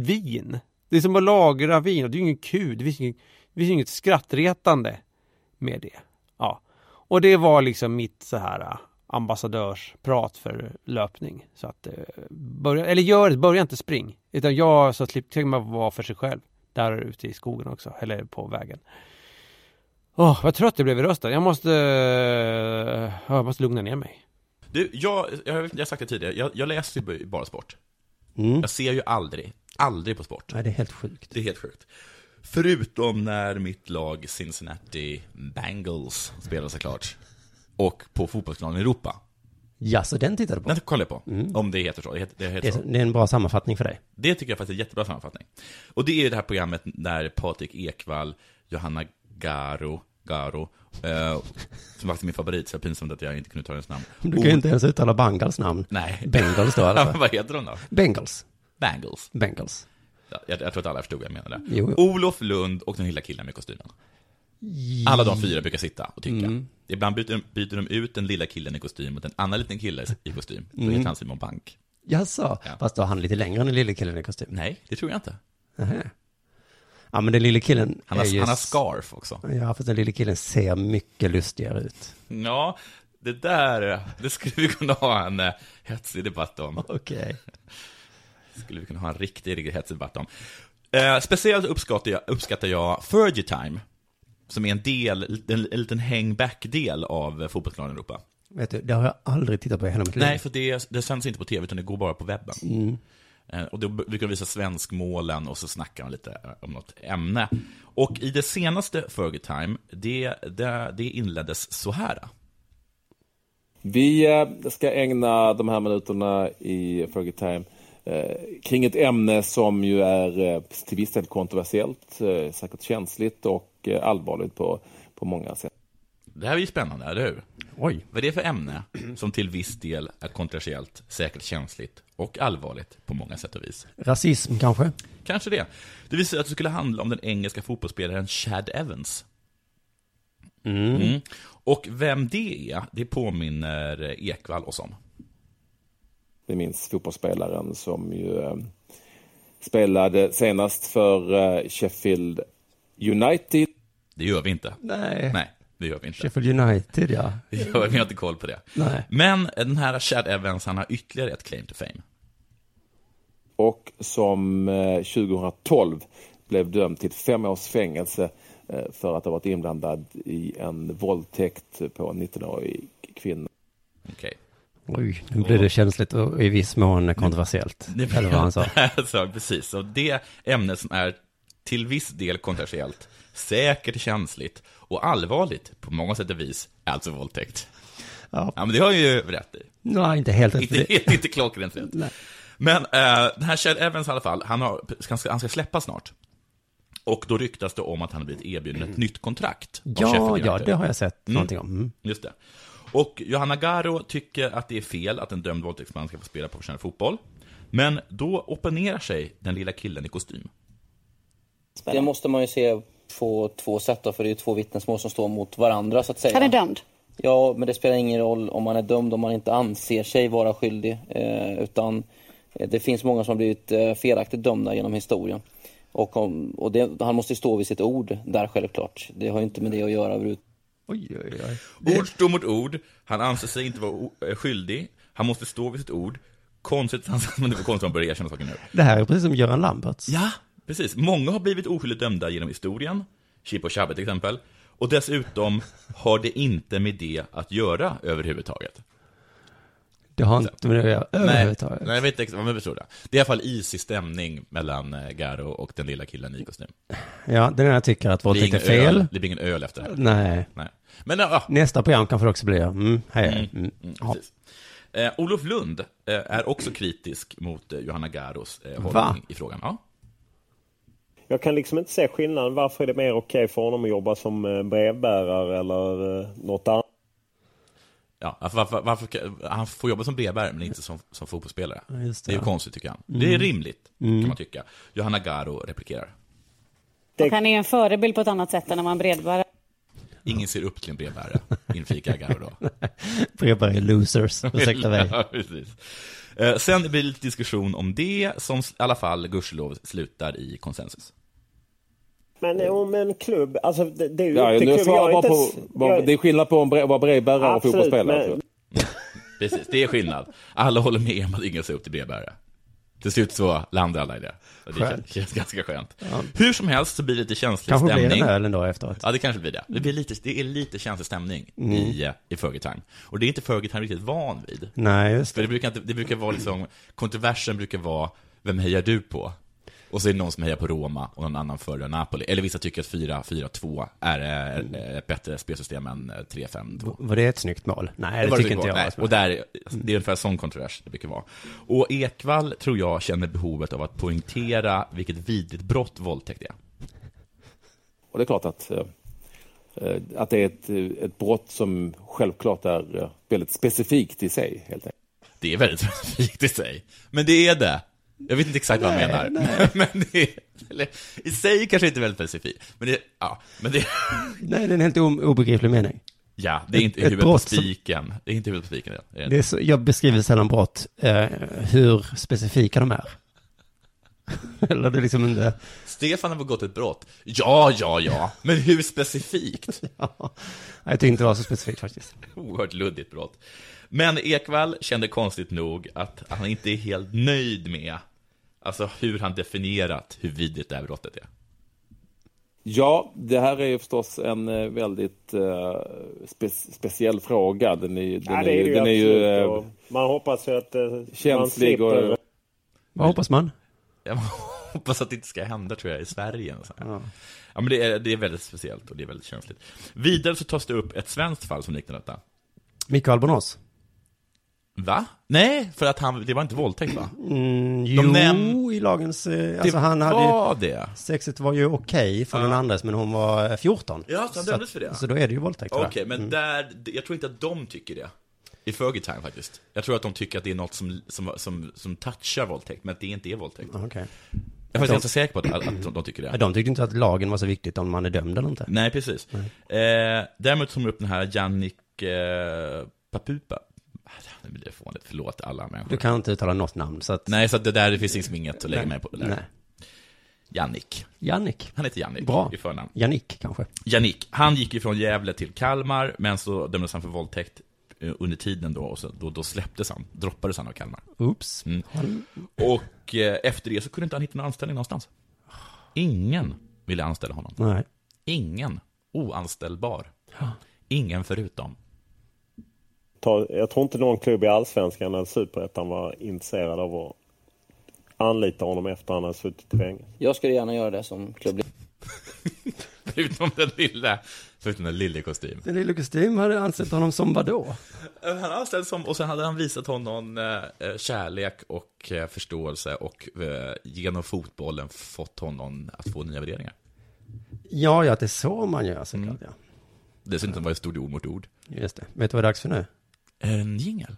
vin. Det är som att lagra vin och det är ju ingen kul, det finns inget, det finns inget skrattretande med det. Ja. Och det var liksom mitt så här äh, ambassadörsprat för löpning. Så att, eh, börja, eller gör, börja inte spring. Utan jag så slipper man vara för sig själv. Där ute i skogen också, eller på vägen. Åh, vad trött jag blev i rösten. Jag måste, eh, jag måste lugna ner mig. Du, jag, jag, jag har sagt det tidigare, jag, jag läser ju bara sport. Mm. Jag ser ju aldrig, aldrig på sport. Nej, det är helt sjukt. Det är helt sjukt. Förutom när mitt lag Cincinnati Bengals spelar såklart. Och på fotbollskanalen Europa. Ja, så den tittar du på? Den kollar jag på. Om det heter så. Det heter, det heter Det är, så. det är en bra sammanfattning för dig. Det tycker jag faktiskt är en jättebra sammanfattning. Och det är ju det här programmet där Patrik Ekwall, Johanna Garo, Garo, eh, som faktiskt är min favorit, så pinsamt att jag inte kunde ta hennes namn. Du kan ju inte ens uttala Bangals namn. Nej. Bengals då alltså. Vad heter de då? Bengals. Bangles. Bengals. Ja, jag, jag tror att alla förstod vad jag menade. Jo, jo. Olof Lund och den lilla killen med kostymen. Alla de fyra brukar sitta och tycka. Mm. Ibland byter de, byter de ut den lilla killen i kostym mot en annan liten kille i kostym. Då Mm. heter han Simon Bank. Jaså? Ja. Fast då är han lite längre än den lille killen i kostym. Nej, det tror jag inte. Nähä. Ja, men den lille killen Han har, är ju... han har scarf också. Ja, fast den lille killen ser mycket lustigare ut. Ja, det där, det skulle vi kunna ha en eh, hetsig debatt om. Okej. Skulle vi kunna ha en riktig, riktigt hetsig debatt om. Eh, speciellt uppskattar jag, uppskattar jag Fergie Time, som är en del, en, en liten hangback-del av eh, Fotbollskanalen Europa. Vet du, det har jag aldrig tittat på i hela mitt liv. Nej, för det, det sänds inte på tv, utan det går bara på webben. Mm. Eh, Och då brukar de visa svenskmålen och så snackar de lite eh, om något ämne. Och i det senaste Fergie Time, det, det, det inleddes så här. Vi ska ägna de här minuterna i Fergie Time kring ett ämne som ju är eh, till viss del kontroversiellt, eh, säkert känsligt och eh, allvarligt på, på många sätt. Det här är ju spännande, eller hur? Oj. Vad är det för ämne som till viss del är kontroversiellt, säkert känsligt och allvarligt på många sätt och vis? Rasism kanske? Kanske det. Det visar att det skulle handla om den engelska fotbollsspelaren Chad Evans. Mm. Mm. Och vem det är, det påminner Ekvall oss om. Vi minns fotbollsspelaren som ju eh, spelade senast för eh, Sheffield United. Det gör vi inte. Nej. Nej, det gör vi inte. Sheffield United, ja. Har, vi har inte koll på det. Nej. Men den här Chad Evans, han har ytterligare ett claim to fame. och som eh, 2012 blev dömd till fem års fängelse eh, för att ha varit inblandad i en våldtäkt på en 19-årig kvinna. Okej. Oj, nu blir det känsligt och i viss mån kontroversiellt. Det Eller vad han sa. så, precis. Och det ämnet som är till viss del kontroversiellt, säkert känsligt och allvarligt på många sätt och vis, är alltså våldtäkt. Ja. men det har jag ju rätt i. Nej, inte helt rätt. Inte, inte, inte klockrent rätt. Nej. Men eh, den här Chad Evans i alla fall, han, har, han, ska, han ska släppas snart. Och då ryktas det om att han har blivit erbjuden ett nytt kontrakt. Ja, ja, det har jag sett Mm. någonting om. Mm. Just det. Och Johanna Garo tycker att det är fel att en dömd våldtäktsman ska få spela professionell fotboll. Men då opponerar sig den lilla killen i kostym. Det måste man ju se på två sätt då, för det är ju två vittnesmål som står mot varandra så att säga. Han är dömd. Ja, men det spelar ingen roll om man är dömd om man inte anser sig vara skyldig. Eh, utan eh, det finns många som har blivit eh, felaktigt dömda genom historien. Och, om, och det, han måste ju stå vid sitt ord där självklart. Det har ju inte med det att göra Oj, oj, oj. Ord står mot ord, han anser sig inte vara eh, skyldig, han måste stå vid sitt ord. Konstigt, men det var konstigt att han börjar erkänna saker nu. Det här är precis som Göran Lamberts. Ja, precis. Många har blivit oskyldigt dömda genom historien, Chip och Chabbe till exempel. Och dessutom har det inte med det att göra överhuvudtaget. Det har inte med det att göra Nej, överhuvudtaget. nej, jag vet inte exakt vad man förstår det. Det är i alla fall isig stämning mellan eh, Garo och den lilla killen i kostym. Ja, den ena tycker att våldtäkt är fel. öl- Det blir ingen öl efter det här. Nej. Nej. Men ja, Nästa program kanske det också blir, mm, hej. Mm, Mm. mm, Ja. precis. Eh, Olof Lund eh, är också kritisk mot eh, Johanna Garos eh, Va? hållning i frågan. Ja. Jag kan liksom inte se skillnaden. Varför är det mer okej för honom att jobba som eh, brevbärare eller eh, något annat? Ja, alltså varför, varför, han får jobba som brevbärare men inte som, som fotbollsspelare. Ja, just det. det. är ju konstigt tycker han. Mm. Det är rimligt, Mm. kan man tycka. Johanna Garo replikerar. Och han är en förebild på ett annat sätt än när man brevbärare. Ingen ser upp till en brevbärare, inflikar Garo då. Brevbärare losers, ursäkta mig. ja, precis. Eh, Sen blir det lite diskussion om det, som i alla fall, gudskelov, slutar i konsensus. Men om en klubb, alltså det, det är ju Ja, klubben. svarar Jag är bara inte på, jag- det är skillnad på att vara brevbärare och fotbollsspelare. men- Precis, det är skillnad. Alla håller med om att ingen ser upp till brevbärare. Till slut så landar alla i det. Och Det Skönt. känns, ganska skönt. Ja. Hur som helst så blir det lite känslig Kanske stämning. blir det en öl ändå efteråt. Ja, det kanske blir det. Det, blir lite, det är lite känslig stämning Mm. i, eh, i Fergie Time. Och det är inte Fergie riktigt van vid. Nej, just För det brukar, det brukar vara liksom, kontroversen brukar vara, vem hejar du på? Och så är det någon som hejar på Roma och någon annan för Napoli. Eller vissa tycker att 4-4-2 är eh, ett bättre spelsystem än eh, 3-5-2. Var det ett snyggt mål? Nej, det, var tycker det inte jag. Nej. Och där, det är ungefär sån kontrovers det brukar vara. Och Ekvall, tror jag, känner behovet av att poängtera vilket vidrigt brott våldtäkt är. Och det är klart att, eh, eh, att det är ett, eh, ett brott som självklart är eh, väldigt specifikt i sig, helt enkelt. Det är väldigt specifikt i sig. Men det är det. Jag vet inte exakt vad han Nej, menar. nej. Men det är, eller, i sig kanske inte väldigt specifikt. Men det, ja, men det, Nej, det är en helt obegriplig mening. ja, det är inte Ett- ett huvudet på brott som- spiken. Det är inte huvudet på spiken. Det är Det är så, jag beskriver sällan brott, eh, hur specifika de är. Eller det är liksom inte... Stefan har begått ett brott. Ja, ja, ja. Men hur specifikt? ja. Jag tyckte inte det var så specifikt faktiskt. Oerhört luddigt brott. Men Ekvall kände konstigt nog att han inte är helt nöjd med alltså hur han definierat hur vidrigt det här brottet är. Ja, det här är ju förstås en eh, väldigt eh, spe, speciell fråga. Den är, den Ja, är, det är ju den är ju och Man hoppas ju att man känslig slipper... och... Vad hoppas man? Jag hoppas att det inte ska hända, tror jag, i Sverige. Så här. Ja. men det är, det är väldigt speciellt och det är väldigt känsligt. Vidare så tas det upp ett svenskt fall som liknar detta. Mikael Albonos? Va? Nej, för att han, det var inte våldtäkt va? Mm, De jo, näm- i lagens... Eh, alltså Det han hade var ju, det. Sexet var ju okej för Ja. den andres, men hon var eh, 14. Ja, så han dömdes att- för det? Så då är det ju våldtäkt. Okej, jag. men Mm. där, jag tror inte att de tycker det. I Fergie Time faktiskt. Jag tror att de tycker att det är något som, som, som, som touchar våldtäkt, men att det inte är våldtäkt. Ah. Jag är faktiskt ganska säker på att, att de, de tycker det. Ja, De tyckte inte att lagen var så viktigt om man är dömd eller inte. Nej, precis. Eh, däremot tog de upp den här Jannik eh, Papupa. Nu blir det fånigt, förlåt alla människor. Du kan inte uttala något namn, så att... Nej, så att det där det finns liksom inget att lägga Nej. mig på det. Nej. Jannik. Jannik. Han heter Jannik Bra. i förnamn. Jannik, kanske. Jannik, han gick ju från Gävle till Kalmar, men så dömdes han för våldtäkt eh, under tiden då, och så, då, då släpptes han, droppades han av Kalmar. Oops. Mm. Och eh, efter det så kunde inte han hitta någon anställning någonstans. Ingen ville anställa honom. Nej. Ingen. Oanställbar. Ingen förutom. Ta, jag tror inte någon klubb i Allsvenskan eller Superettan var intresserad av att anlita honom efter han hade suttit i fängelse. Jag skulle gärna göra det som klubb. Förutom den lilla, förutom den lilla kostym. Den lilla kostym hade ansett honom som vadå? Han hade anställt som, och sen hade han visat honom eh, eh, kärlek och eh, förståelse och eh, genom fotbollen fått honom att få nya värderingar. Ja, ja, det är så man gör såklart, ja. Dessutom var det stod ord mot ord. Just det. Vet du vad det är dags för nu? En jingel.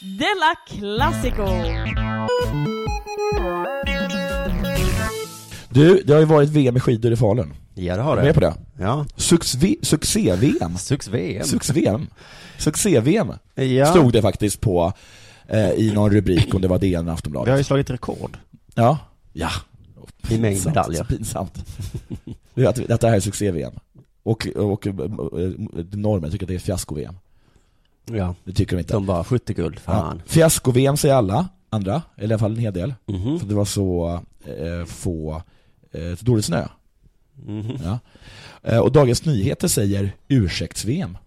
Della Classico! Du, det har ju varit VM i skidor i Falun. Ja, det har det. Är med på det? Ja. Succé- Succé-VM. Succé-VM. Succé-VM. Succé-VM. Ja. Stod det faktiskt på, eh, i någon rubrik om det var DN eller Vi Aftonbladet. har ju slagit rekord. Ja. Ja. I mängd medaljer. så Pinsamt. Det är att Detta här är succé-VM. Och, och eh, normen tycker att det är fiasko-VM. Ja. Det tycker de inte. De bara 70 guld, fan. Ja. Fiasko-VM säger alla andra, eller i alla fall en hel del. Mhm. För det var så eh, få, eh, så dålig snö. Mhm. Ja. Eh, och Dagens Nyheter säger ursäkts-VM.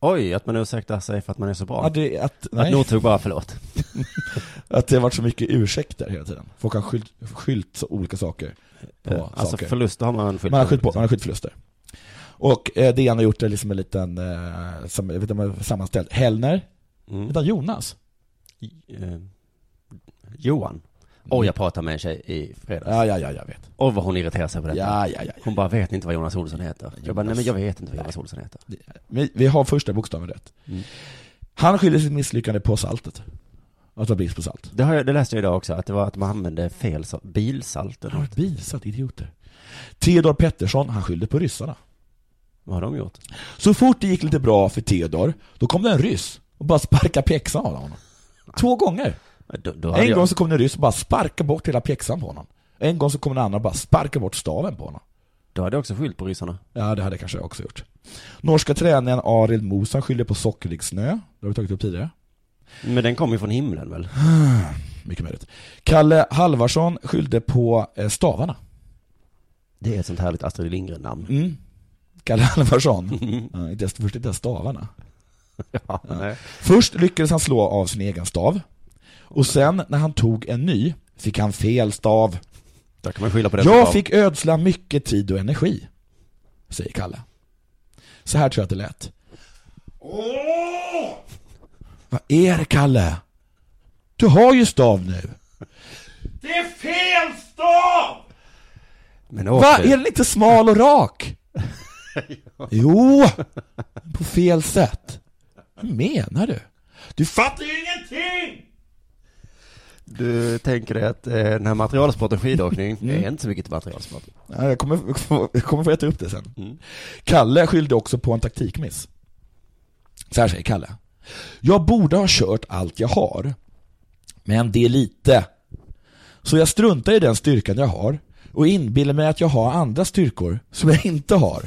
Oj, att man ursäktar sig för att man är så bra. Ja, det, att, Att nej. Northug bara, förlåt. att det har varit så mycket ursäkter hela tiden. Folk har skylt, skylt olika saker på Ja, alltså saker. förluster har man skyllt Man har skyllt på, liksom. man har skyllt förluster. Och eh, det han har gjort är liksom en liten, eh, som, jag vet inte sammanställt, Hellner, Mm. han Jonas? Eh, Johan. Och jag pratade med en tjej i fredags. Ja, ja, ja, jag vet. Och vad hon irriterar sig på detta. Ja, ja, ja. Hon bara, vet inte vad Jonas Olsson heter. Jag bara, nej men jag vet inte vad Jonas Olsson heter. Vi, vi har första bokstaven rätt. Mm. Han skyller sitt misslyckande på saltet. Att det var brist på salt. Det, har jag, det läste jag idag också, att det var att man använde fel salt, bilsalt. eller Ja, bilsalt, idioter. Theodor Pettersson, han skyllde på ryssarna. Vad har de gjort? Så fort det gick lite bra för Theodor, då kom det en ryss och bara sparkade pjäxan av honom. Två gånger. Då, då En jag, gång så kom det en ryss och bara sparkade bort hela pjäxan på honom. En gång så kom en annan och bara sparkade bort staven på honom. då hade jag också skyllt på ryssarna. Ja, det hade jag kanske jag också gjort. Norska tränaren Arild Mosan skyller på sockrig snö. Det har vi tagit upp tidigare. Men den kom ju från himlen väl? Mycket möjligt. Kalle Halvarsson skyllde på eh, stavarna. Det är ett sånt härligt Astrid Lindgren-namn. Mm. Kalle Halvarsson. ja, inte ens, först inte ens stavarna. Ja, nej. Först lyckades han slå av sin egen stav. Och sen när han tog en ny fick han fel stav. Där kan man skylla på den Jag fick ödsla mycket tid och energi, säger Kalle. Så här tror jag att det lät. Vad är det, Kalle? Du har ju stav nu. Det är fel stav! Men Va? Är den inte smal och rak? jo, på fel sätt. Vad menar du? Du fattar ju ingenting! Du tänker dig att eh, den här materialsporten skidåkning Mm. är inte så mycket till materialsport. Ja, jag, kommer, jag kommer få äta upp det sen. Mm. Kalle skyllde också på en taktikmiss. Så här säger Kalle. Jag borde ha kört allt jag har, men det är lite. Så jag struntar i den styrkan jag har och inbillar mig att jag har andra styrkor som jag inte har.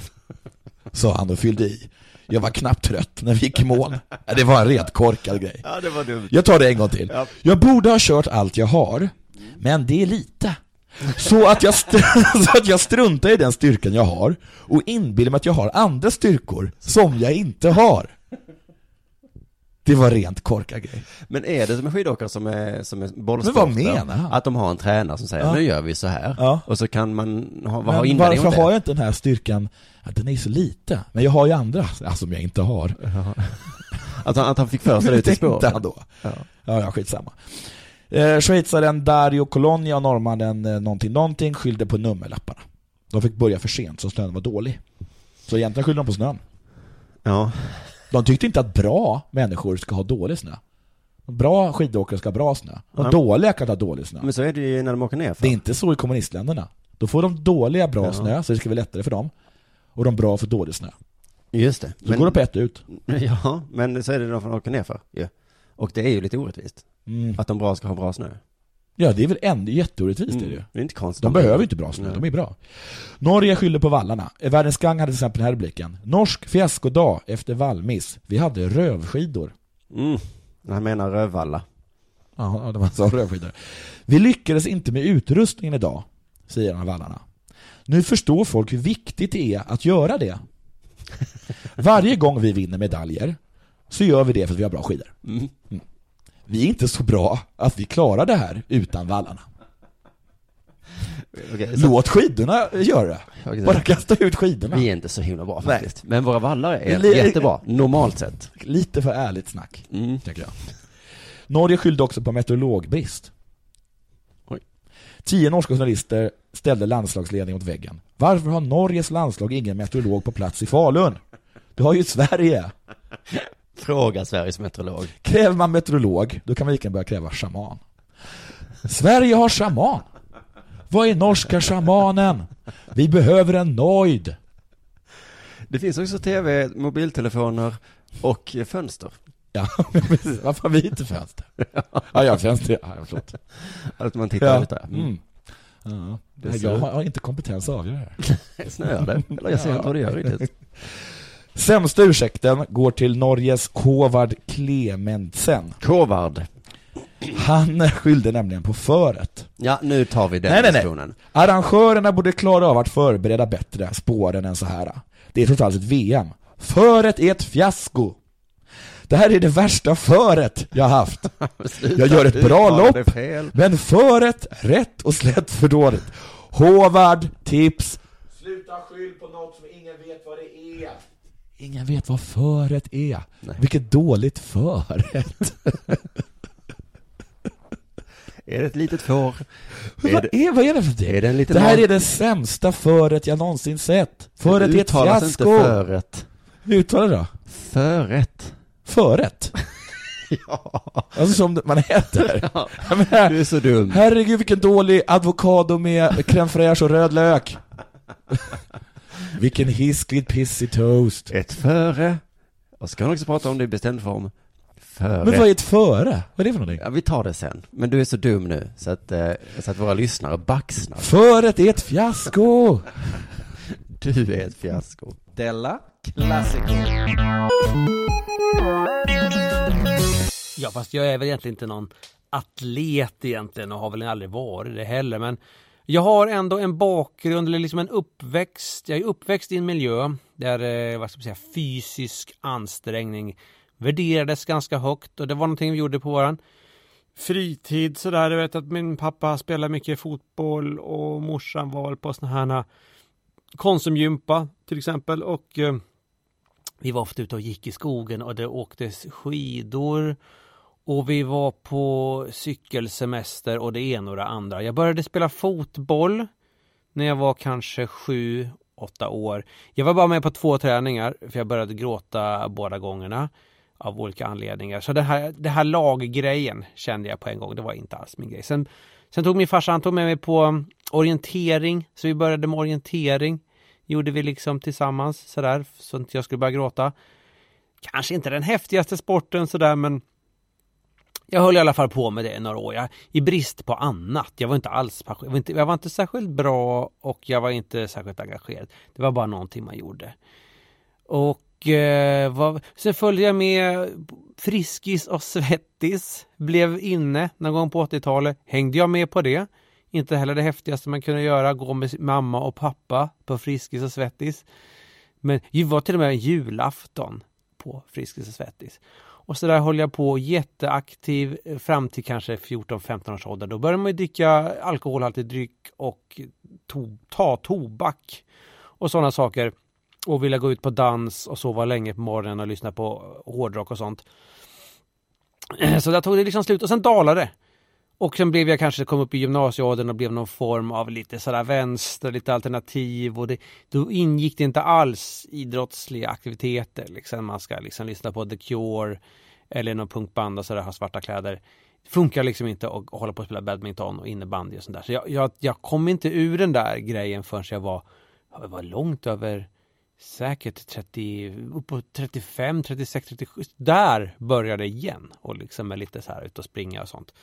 Sa han och fyllde i. Jag var knappt trött när vi gick i mål. Det var en ret korkad grej. Ja, det var dumt. Jag tar det en gång till. Ja. Jag borde ha kört allt jag har, men det är lite. Så att, jag så att jag struntar i den styrkan jag har och inbillar mig att jag har andra styrkor som jag inte har. Det var rent korkad grej. Men är det som en skidåkare som är, som är Men bollsporter? vad menar han? Att de har en tränare som säger, Ja. nu gör vi så här. Ja. Och så kan man ha, Men ha invändning varför har jag inte den här styrkan? Ja, den är ju så lite. Men jag har ju andra ja, som jag inte har. Att han, att han fick för sig det ute i spåren. då. Ja. Ja, ja, skitsamma. Eh, Schweizaren Dario Colonia och norrmannen eh, någonting någonting skyllde på nummerlapparna. De fick börja för sent så snön var dålig. Så egentligen skyllde de på snön. Ja. De tyckte inte att bra människor ska ha dålig snö. Bra skidåkare ska ha bra snö. Och Ja. dåliga kan ha dålig snö. Men så är det ju när de åker ner för. Det är inte så i kommunistländerna. Då får de dåliga bra Ja. snö, så det ska bli lättare för dem. Och de bra för dålig snö. Just det. Så går de på ett ut. Ja, men så är det de som åker ner för. Ja. Och det är ju lite orättvist. Mm. Att de bra ska ha bra snö. Ja, det är väl ändå jätteorättvist är det ju. Mm. Det är inte konstigt. De behöver inte bra snö, de är bra. Norge skyller på vallarna. Världens Gang hade till exempel den här rubriken. Norsk fiaskodag efter vallmiss. Vi hade rövskidor. Mm. Han menar Rövalla. Ja, det var så rövskidor. Vi lyckades inte med utrustningen idag, säger en av vallarna. Nu förstår folk hur viktigt det är att göra det. Varje gång vi vinner medaljer så gör vi det för att vi har bra skidor. Mm. Vi är inte så bra att vi klarar det här utan vallarna. Okej, så- Låt skidorna göra det. Okej, så- Bara kasta ut skidorna. Vi är inte så himla bra Nej. faktiskt. Men våra vallar är Li- jättebra, normalt sett. Lite för ärligt snack, Mm. tycker jag. Norge skyllde också på meteorologbrist. Oj. Tio norska journalister ställde landslagsledningen mot väggen. Varför har Norges landslag ingen meteorolog på plats i Falun? Du har ju Sverige. Fråga Sveriges meteorolog. Kräver man meteorolog, då kan man lika börja kräva shaman. Sverige har shaman. Vad är norska shamanen? Vi behöver en nojd. Det finns också tv, mobiltelefoner och fönster. Ja, precis. Varför har vi inte fönster? Ja, jag har fönster. Ja, förlåt. Att man tittar Ja. ut där. Mm. Ja. Det är Jag har inte kompetens att avgöra det här. Snöar det? Eller jag ser inte vad det gör riktigt. Sämsta ursäkten går till Norges Håvard Klementsen. Kovard. Han skyllde nämligen på föret. Ja, nu tar vi den Nej, nej, nej. diskussionen. Arrangörerna borde klara av att förbereda bättre spåren än så här. Det är trots allt ett VM. Föret är ett fiasko. Det här är det värsta föret jag har haft. Jag gör ett bra lopp, men föret rätt och slätt för dåligt. Håvard, tips. Sluta ta skyll på något som ingen vet vad det är. Ingen vet vad förrätt är. Vilket dåligt förrätt. Är det ett litet får? Men vad, är, vad är det för det? Är det en liten det här är det sämsta förrätt jag någonsin sett. Förrätt är ett fiasko. inte förrätt. Hur uttalar du då? Förrätt. Förrätt? ja. Alltså som man äter. Ja. Du är så dum. Herregud vilken dålig avokado med crème fraîche och röd lök. Vilken hiskligt pissig toast. Ett före. Och så kan man också prata om det i bestämd form. Före. Men vad är ett före? Vad är det för någonting? Ja, vi tar det sen. Men du är så dum nu så att, eh, så att våra lyssnare baxnar. Föret är ett fiasko! Du är ett fiasko. Della Classico. Ja, fast jag är väl egentligen inte någon atlet egentligen och har väl aldrig varit det heller. Men jag har ändå en bakgrund eller liksom en uppväxt. Jag är uppväxt i en miljö där eh, vad ska man säga, fysisk ansträngning värderades ganska högt och det var någonting vi gjorde på våran fritid sådär. Jag vet att min pappa spelade mycket fotboll och morsan var på sådana här eh, konsumgympa till exempel och eh, vi var ofta ute och gick i skogen och det åktes skidor och vi var på cykelsemester och det ena och det andra. Jag började spela fotboll när jag var kanske sju, åtta år. Jag var bara med på två träningar för jag började gråta båda gångerna av olika anledningar. Så det här, det här laggrejen kände jag på en gång, det var inte alls min grej. Sen, sen tog min farsa, han tog med mig på mm, orientering, så vi började med orientering. Gjorde vi liksom tillsammans sådär, så att inte jag skulle börja gråta. Kanske inte den häftigaste sporten sådär, men jag höll i alla fall på med det i några år. Jag, I brist på annat. Jag var inte alls jag var inte, jag var inte särskilt bra och jag var inte särskilt engagerad. Det var bara någonting man gjorde. Och eh, var, sen följde jag med Friskis och Svettis. Blev inne någon gång på 80-talet. Hängde jag med på det. Inte heller det häftigaste man kunde göra, gå med mamma och pappa på Friskis och Svettis. Men det var till och med en julafton på Friskis och Svettis. Och så där höll jag på jätteaktiv eh, fram till kanske 14-15 års ålder. Då började man ju dricka alkoholhaltig dryck och to ta tobak och sådana saker. Och vilja gå ut på dans och sova länge på morgonen och lyssna på hårdrock och sånt. Så där tog det liksom slut och sen dalade det. Och sen blev jag kanske, kom upp i gymnasieåldern och blev någon form av lite sådär vänster, lite alternativ och det, då ingick det inte alls idrottsliga aktiviteter. Liksom man ska liksom lyssna på The Cure eller någon punkband och sådär, ha svarta kläder. Det funkar liksom inte att hålla på och spela badminton och innebandy och sånt där. Så jag, jag, jag kom inte ur den där grejen förrän jag var, jag var långt över säkert 30, uppåt 35, 36, 37. Där började det igen och liksom med lite så här ut och springa och sånt.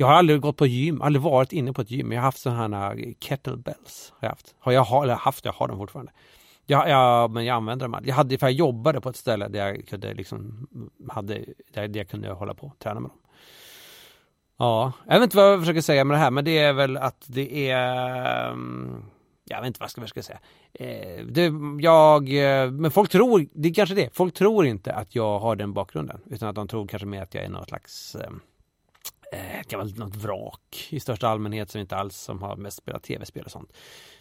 Jag har aldrig gått på gym, aldrig varit inne på ett gym. Jag har haft sådana här eh, kettlebells. Har jag haft, har jag har, eller haft, jag har dem fortfarande. Jag, jag, men jag använder dem aldrig. Jag, hade, för jag jobbade på ett ställe där jag kunde liksom, hade, där jag kunde hålla på och träna med dem. Ja, jag vet inte vad jag försöker säga med det här, men det är väl att det är ehm, jag vet inte vad jag ska, vad jag ska säga. Eh, det, jag, eh, men folk tror, det är kanske det, folk tror inte att jag har den bakgrunden. Utan att de tror kanske mer att jag är något slags eh, kan vara något vrak i största allmänhet som inte alls som har mest spelat tv-spel och sånt.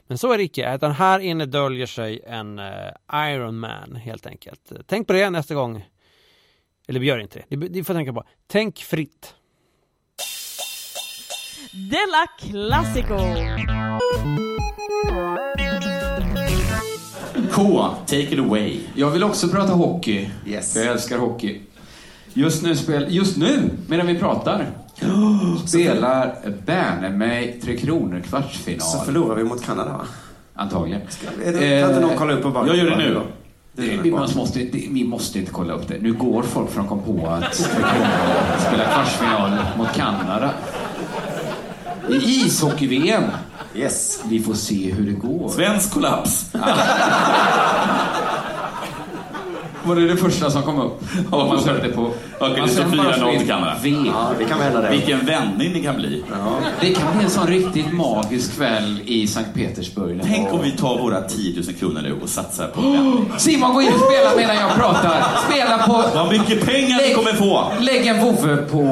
Men så är det icke, utan här inne döljer sig en uh, Iron Man helt enkelt. Tänk på det nästa gång. Eller gör inte det, ni får tänka på. Tänk fritt. Della Classico! K, take it away. Jag vill också prata hockey. Yes. Jag älskar hockey. Just nu, spel, just nu medan vi pratar, spelar banne mig Tre Kronor kvartsfinal. Så förlorar vi mot Kanada va? Antagligen. det- kan inte någon kolla upp och bara- Jag gör det nu. Det, vi, måste, det, vi måste inte kolla upp det. Nu går folk från kom på att spelar kvartsfinal mot Kanada. I ishockey-VM. Yes. Vi får se hur det går. Svensk kollaps. Var det det första som kom upp? Om man sökte på... Okej, det står sen bara 4-0 skrev till Kanada. V. Ja, det kan hända det. Vilken vändning det kan bli. Det kan bli en sån riktigt magisk kväll i Sankt Petersburg. Tänk om vi tar våra 10 000 kronor nu och satsar på vändning. Simon, gå in och spela medan jag pratar. Spela på... Vad mycket pengar vi kommer få! Lägg en vovve på...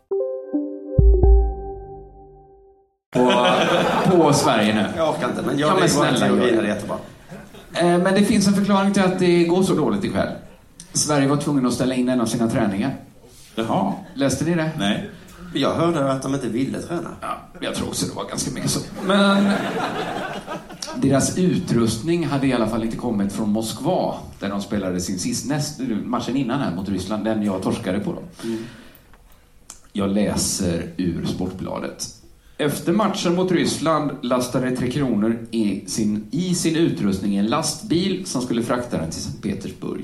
På, på Sverige nu. Jag orkar inte, men jag ja, men bara snälla, teorin, gör är det. det jättebra. Eh, Men det finns en förklaring till att det går så dåligt ikväll. Sverige var tvungen att ställa in en av sina träningar. Jaha. Läste ni det? Nej. Jag hörde att de inte ville träna. Ja, jag tror också det var ganska mycket så. Men deras utrustning hade i alla fall inte kommit från Moskva, där de spelade sin sist, näst, matchen innan här mot Ryssland, den jag torskade på dem. Jag läser ur Sportbladet. Efter matchen mot Ryssland lastade Tre Kronor i sin, i sin utrustning en lastbil som skulle frakta den till Sankt Petersburg.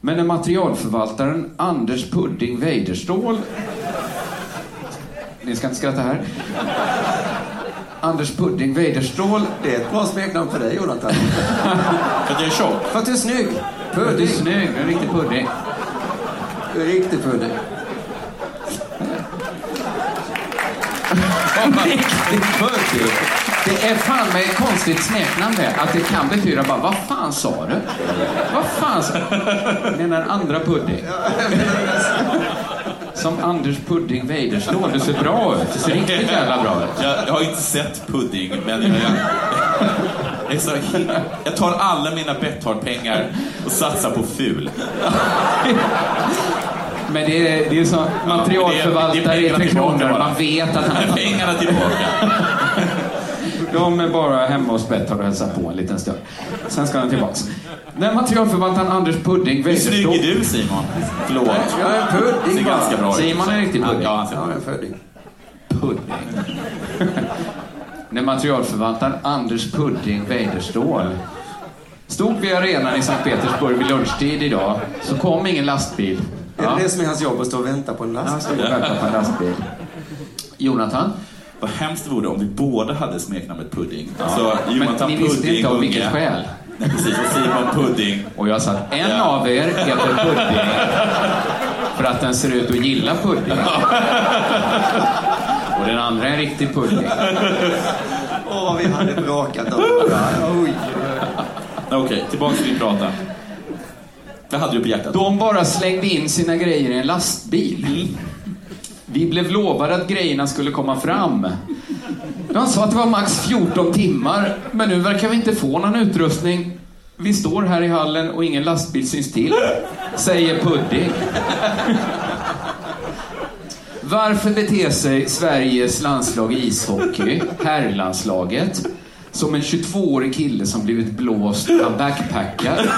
Men när materialförvaltaren Anders Pudding Weiderståhl ni ska inte skratta här. Anders Pudding Weiderståhl. Det är ett bra smeknamn för dig, Jonathan. För att jag är tjock? För att du är snygg. Du är Pudding. snygg, en riktig pudding. Du är riktig pudding. Det är fan med ett konstigt smeknamn det. Att det kan betyda bara, vad fan sa du? Vad fan sa du? Menar andra pudding. Som Anders Pudding Weiderståhl. Du ser bra ut. Du ser riktigt jävla bra ut. Jag, jag har inte sett pudding, men jag, jag, så, jag tar alla mina Betthard-pengar och satsar på ful. Men det är, det är så materialförvaltare i Tre Kronor. Man vet att han... Pengarna tillbaka. De är bara hemma hos Betthard och hälsar på en liten stund. Sen ska han tillbaks. När materialförvaltaren Anders Pudding Hur snygg är du Simon? Förlåt. Jag är en pudding bara. ganska bra. Simon är en riktig pudding. Ja, jag är en pudding. Pudding. När materialförvaltaren Anders Pudding Weiderståhl stod vid arenan i Sankt Petersburg vid lunchtid idag så kom ingen lastbil. Är det det som är hans jobb, att stå och vänta på en Han last? stod och väntade på en lastbil. Jonathan? Vad hemskt det vore om vi båda hade smeknamnet Pudding. Ja. Alltså, Men Jonathan ni visste inte av vilket skäl. Nej, precis. Och Simon Pudding. Och jag sa att en Ja. av er heter Pudding för att den ser ut att gilla pudding. Och den andra är en riktig pudding. Åh, vad vi hade bråkat om. Oj. Okej, tillbaka till din prata. Vad hade du på hjärtat? De bara slängde in sina grejer i en lastbil. Vi blev lovade att grejerna skulle komma fram. De sa att det var max 14 timmar, men nu verkar vi inte få någon utrustning. Vi står här i hallen och ingen lastbil syns till, säger Pudding. Varför beter sig Sveriges landslag i ishockey, herrlandslaget, som en 22-årig kille som blivit blåst av backpackar?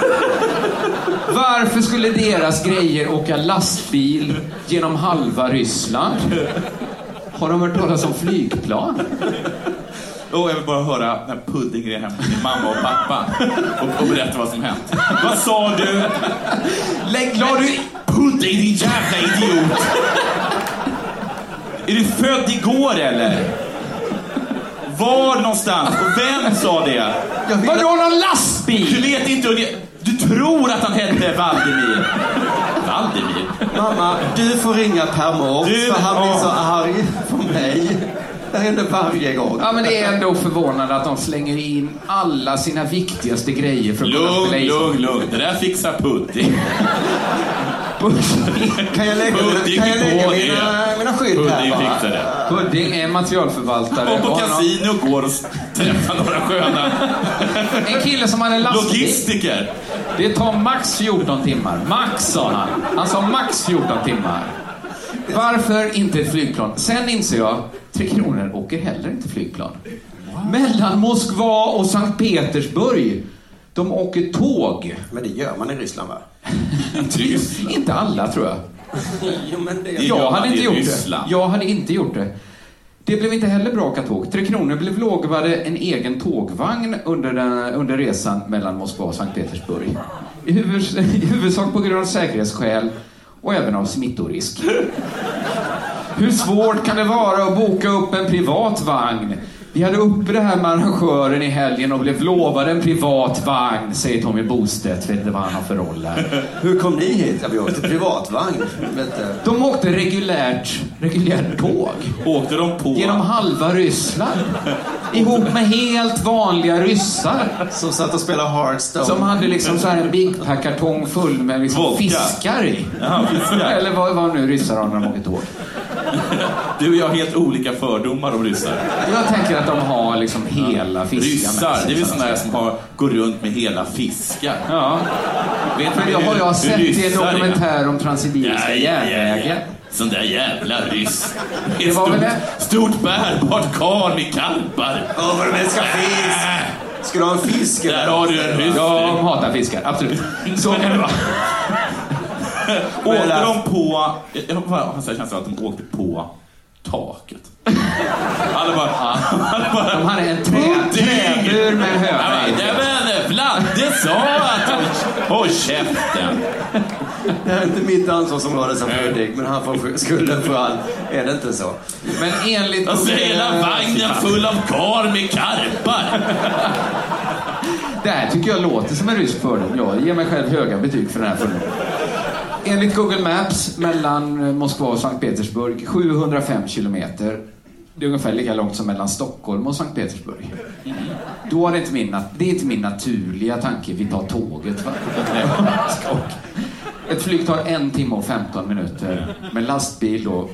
Varför skulle deras grejer åka lastbil genom halva Ryssland? Har de hört talas om flygplan? Oh, jag vill bara höra när Pudding är hem till mamma och pappa och, och berätta vad som hänt. Vad sa du? Lägg, la du... Pudding din jävla idiot! Är du född igår eller? Var någonstans? Och vem sa det? Vadå någon lastbil? Du vet inte hur det... Du tror att han hette Valdemir. Valdemir? Mamma, du får ringa Per Mårts Du- för han blir så arg på mig. Det händer varje gång. Ja, men det är ändå förvånande att de slänger in alla sina viktigaste grejer för att kunna Lugn, spela ishockey. lugn, lugn. Det där fixar Pudding. Kan jag lägga, kan jag lägga på mina, mina skydd här Pudding bara? fixar det. Pudding är materialförvaltare. Och på och kasino går och träffar några sköna En kille som hade lastbil. logistiker. Det tar max 14 timmar. Max, sa han. Han sa max 14 timmar. Varför inte ett flygplan? Sen inser jag, Tre Kronor åker heller inte flygplan. Mellan Moskva och Sankt Petersburg. De åker tåg. Men det gör man i Ryssland va? Inte alla tror jag. jo, men det... Jag hade inte gjort det. Jag hade inte gjort det. Det blev inte heller bra katåg. Tre Kronor blev lovade en egen tågvagn under, den, under resan mellan Moskva och Sankt Petersburg. I, huvud, I huvudsak på grund av säkerhetsskäl och även av smittorisk. Hur svårt kan det vara att boka upp en privat vagn? Vi hade uppe det här med arrangören i helgen och blev lovade en privat vagn, säger Tommy Bostedt. Vet inte vad han har för roll här. Hur kom ni hit? Ja, vi åkte privatvagn. De åkte reguljärt, reguljärt tåg. Åkte de på... Genom halva Ryssland. Ihop med helt vanliga ryssar. Som satt och spelade Hearthstone. Som hade liksom så här en Big Pack-kartong full med liksom fiskar i. Ja, fiskar. Eller vad, vad nu ryssar har när de åker tåg. Du och jag har helt olika fördomar om ryssar. Jag tänker att de har liksom hela fiskar Ryssar, med sig, det är väl sådana som har, går runt med hela fiskar. Ja. Vet du det har jag sett i en dokumentär om Transsibiriska järnvägen. Sån där jävla ryss. Det Ett var stort, väl det? stort bärbart karl med karpar. Åh, vad de älskar fisk! Ska du ha en fisk? Där har du en ryss. Ja, de hatar fiskar. Absolut. Så kan det vara. Åkte de på... Jag en känsla av att de åkte på taket. Alla bara... Alla bara De hade en trä, träbur med i. Jajamän, Vladde sa att... Håll- Håll käften. Det här är inte mitt ansvarsområde som Fredrik, men han får skulden för allt. Är det inte så? Men enligt... Alltså hela vagnen full av kar med karpar. Det här tycker jag låter som en rysk fördom. Jag ger mig själv höga betyg för den här fördomen. Enligt Google Maps mellan eh, Moskva och Sankt Petersburg 705 kilometer. Det är ungefär lika långt som mellan Stockholm och Sankt Petersburg. Då är det inte min, det är inte min naturliga tanke, vi tar tåget. Va? Ett flyg tar en timme och 15 minuter. Med lastbil då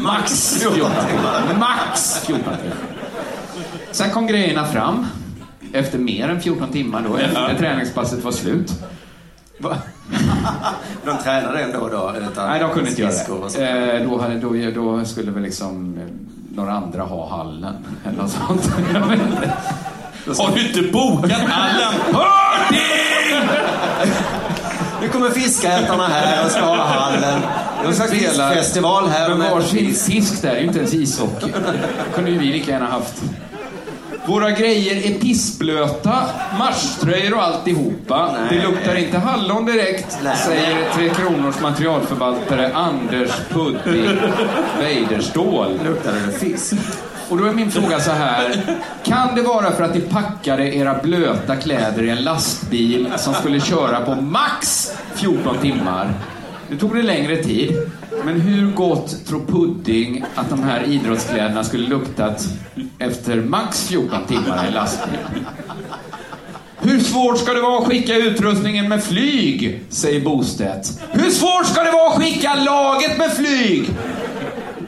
max 14 timmar. Max 14 timmar. Sen kom grejerna fram. Efter mer än 14 timmar då, efter träningspasset var slut. Va? De tränade ändå då? Utan Nej, de kunde inte göra det. Eh, då, hade- då, då skulle väl liksom eh, några andra ha hallen eller något sånt. Jag vet inte. Har du inte bokat hallen? Hörning! Nu kommer fiskätarna här och ska ha hallen. Det är en slags fiskfestival här. Men varsin fisk. där är ju inte ens ishockey. kunde ju vi lika gärna haft. Våra grejer är pissblöta, matchtröjor och alltihopa. Nej. Det luktar inte hallon direkt, Nej. säger Tre Kronors materialförvaltare Anders Pudding Weiderståhl. Luktar det fisk? Och då är min fråga så här. Kan det vara för att ni packade era blöta kläder i en lastbil som skulle köra på max 14 timmar? Nu tog det längre tid. Men hur gott tror Pudding att de här idrottskläderna skulle luktat efter max 14 timmar i lastbil? Hur svårt ska det vara att skicka utrustningen med flyg? Säger Bostedt. Hur svårt ska det vara att skicka laget med flyg?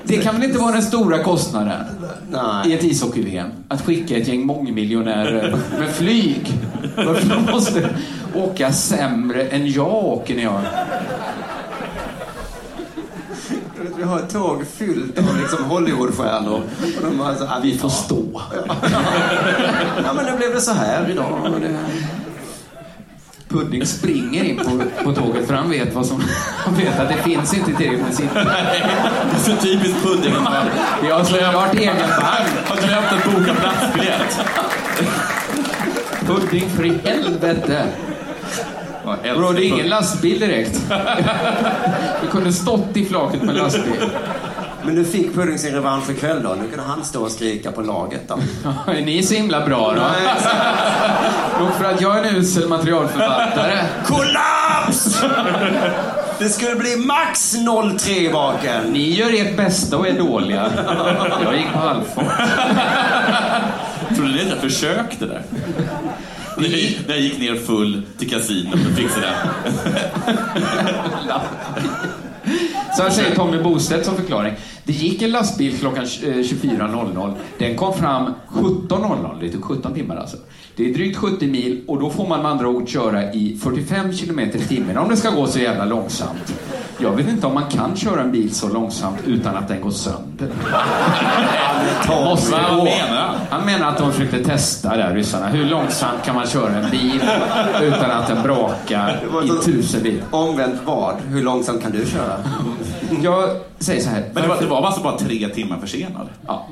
Det kan väl inte vara den stora kostnaden Nej. i ett ishockey-VM? Att skicka ett gäng mångmiljonärer med flyg. Varför måste åka sämre än jag åker när jag... Vi har ett tåg fyllt av liksom Hollywoodstjärnor. Och de bara så, ah, Vi får stå. Ja, men nu blev det så här idag. Och det... Pudding springer in på, på tåget för han vet vad som... Han vet att det finns inte tillräckligt med sitter. Det är så typiskt Pudding. Jag har såklart egen vagn. Har glömt att boka platsbiljett. Pudding för i helvete. Bro, det är ingen lastbil direkt. Du kunde stått i flaket med lastbil. Men nu fick Pudding sin revansch ikväll då. Nu kunde han stå och skrika på laget då. Är ni så himla bra då? Nog för att jag är en usel materialförvaltare. Kollaps! Det skulle bli max 0-3 i baken. Ni gör ert bästa och är dåliga. Jag gick på halvfart. Trodde ni att jag försökte där? När jag, gick ner full till kasinot och fixade det. Så här säger Tommy Bostedt som förklaring. Det gick en lastbil klockan eh, 24.00. Den kom fram 17.00. Det tog 17 timmar alltså. Det är drygt 70 mil och då får man med andra ord köra i 45 kilometer i timmen om det ska gå så jävla långsamt. Jag vet inte om man kan köra en bil så långsamt utan att den går sönder. Måste Vad gå. menar han? Han menar att de försökte testa där, ryssarna. Hur långsamt kan man köra en bil utan att den brakar i tusen bil? Omvänt vad? Hur långsamt kan du köra? Jag säger så här. Men det var, det var alltså bara tre timmar försenad? Ja.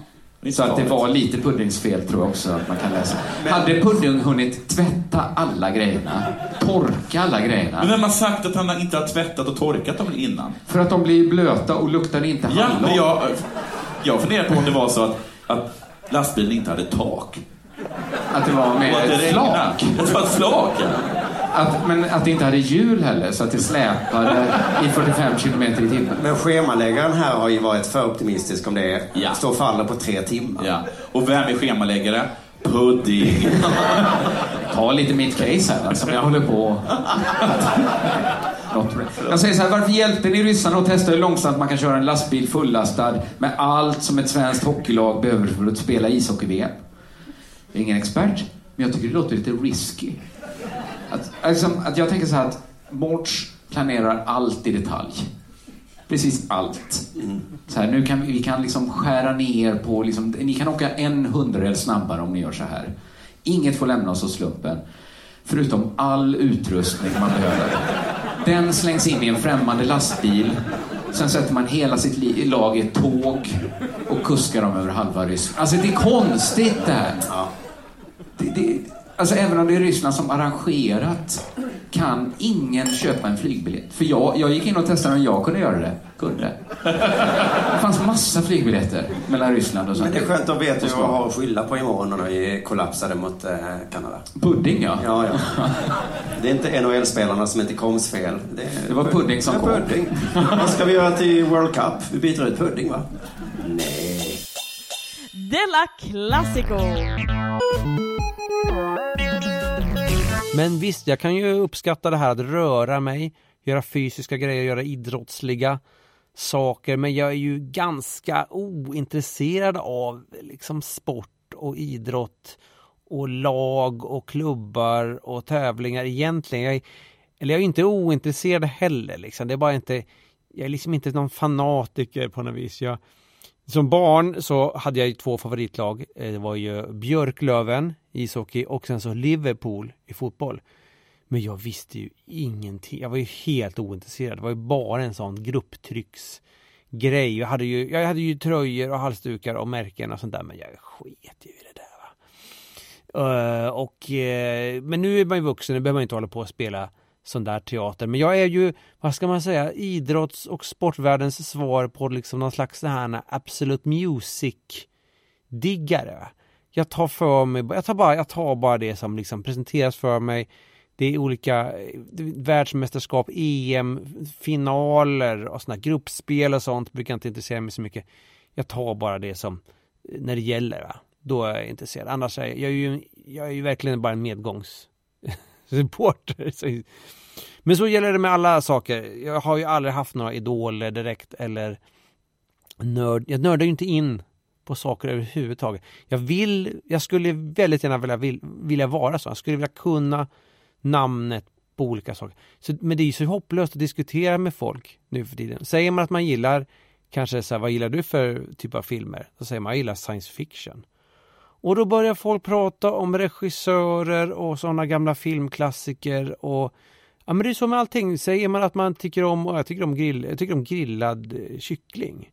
Så att det var lite puddingsfel tror jag också att man kan läsa. Hade Pudding hunnit tvätta alla grejerna? Torka alla grejerna? Men vem har sagt att han inte har tvättat och torkat dem innan? För att de blir blöta och luktar inte Ja, hallon. men jag, jag funderar på om det var så att, att lastbilen inte hade tak. Att det var med ett flak. Ett flak, ja. Att, men att det inte hade hjul heller, så att det släpade i 45 kilometer i timmen. Men schemaläggaren här har ju varit för optimistisk om det Ja. står och faller på tre timmar. ja. Och vem är schemaläggare? Pudding. Ta lite mitt case här, alltså, jag håller på. Jag säger så här, varför hjälpte ni ryssarna att testa hur långsamt man kan köra en lastbil fullastad med allt som ett svenskt hockeylag behöver för att spela ishockey-VM? Jag är ingen expert, men jag tycker det låter lite risky. Att, alltså, att jag tänker så här att Mårts planerar allt i detalj. Precis allt. Så här, nu kan vi, vi kan liksom skära ner på, liksom, ni kan åka en hundradel snabbare om ni gör så här. Inget får lämna oss åt slumpen. Förutom all utrustning man behöver. Den slängs in i en främmande lastbil. Sen sätter man hela sitt lag i ett tåg och kuskar dem över halva Ryssland. Alltså det är konstigt det här. Det, det, alltså även om det är Ryssland som arrangerat kan ingen köpa en flygbiljett. För jag, jag gick in och testade om jag kunde göra det. Kunde. Det fanns massa flygbiljetter mellan Ryssland och Men det är skönt att veta vad jag har att skylla på imorgon när vi kollapsade mot eh, Kanada. Pudding ja. Ja, ja. Det är inte NHL-spelarna som inte koms fel. Det, är- Det var Pudding som kom. Pudding. Vad ska vi göra till World Cup? Vi byter ut Pudding, va? Nej. Della Classico! Men visst, jag kan ju uppskatta det här att röra mig, göra fysiska grejer, göra idrottsliga saker. Men jag är ju ganska ointresserad av liksom sport och idrott och lag och klubbar och tävlingar egentligen. Jag är, eller jag är inte ointresserad heller liksom. Det är bara inte, jag är liksom inte någon fanatiker på något vis. Jag, som barn så hade jag ju två favoritlag. Eh, det var ju Björklöven ishockey och sen så Liverpool i fotboll. Men jag visste ju ingenting. Jag var ju helt ointresserad. Det var ju bara en sån grupptrycksgrej. Jag hade ju, jag hade ju tröjor och halsdukar och märken och sånt där men jag sket ju i det där. Va? Uh, och, uh, men nu är man ju vuxen, nu behöver man inte hålla på och spela sån där teater. Men jag är ju, vad ska man säga, idrotts och sportvärldens svar på liksom någon slags så här Absolute Music-diggare. Jag tar för mig, jag tar bara, jag tar bara det som liksom presenteras för mig. Det är olika eh, världsmästerskap, EM-finaler och sådana gruppspel och sånt brukar inte intressera mig så mycket. Jag tar bara det som, eh, när det gäller, va? då är jag intresserad. Annars är jag, jag är ju, jag är ju verkligen bara en medgångsreporter. Men så gäller det med alla saker. Jag har ju aldrig haft några idoler direkt eller nörd. Jag nördar ju inte in på saker överhuvudtaget. Jag vill, jag skulle väldigt gärna vilja, vill, vilja vara så. Jag skulle vilja kunna namnet på olika saker. Så, men det är ju så hopplöst att diskutera med folk nu för tiden. Säger man att man gillar, kanske så här, vad gillar du för typ av filmer? Då säger man, jag gillar science fiction. Och då börjar folk prata om regissörer och sådana gamla filmklassiker och Ja men det är så med allting. Säger man att man tycker om, jag tycker om, grill, jag tycker om grillad kyckling.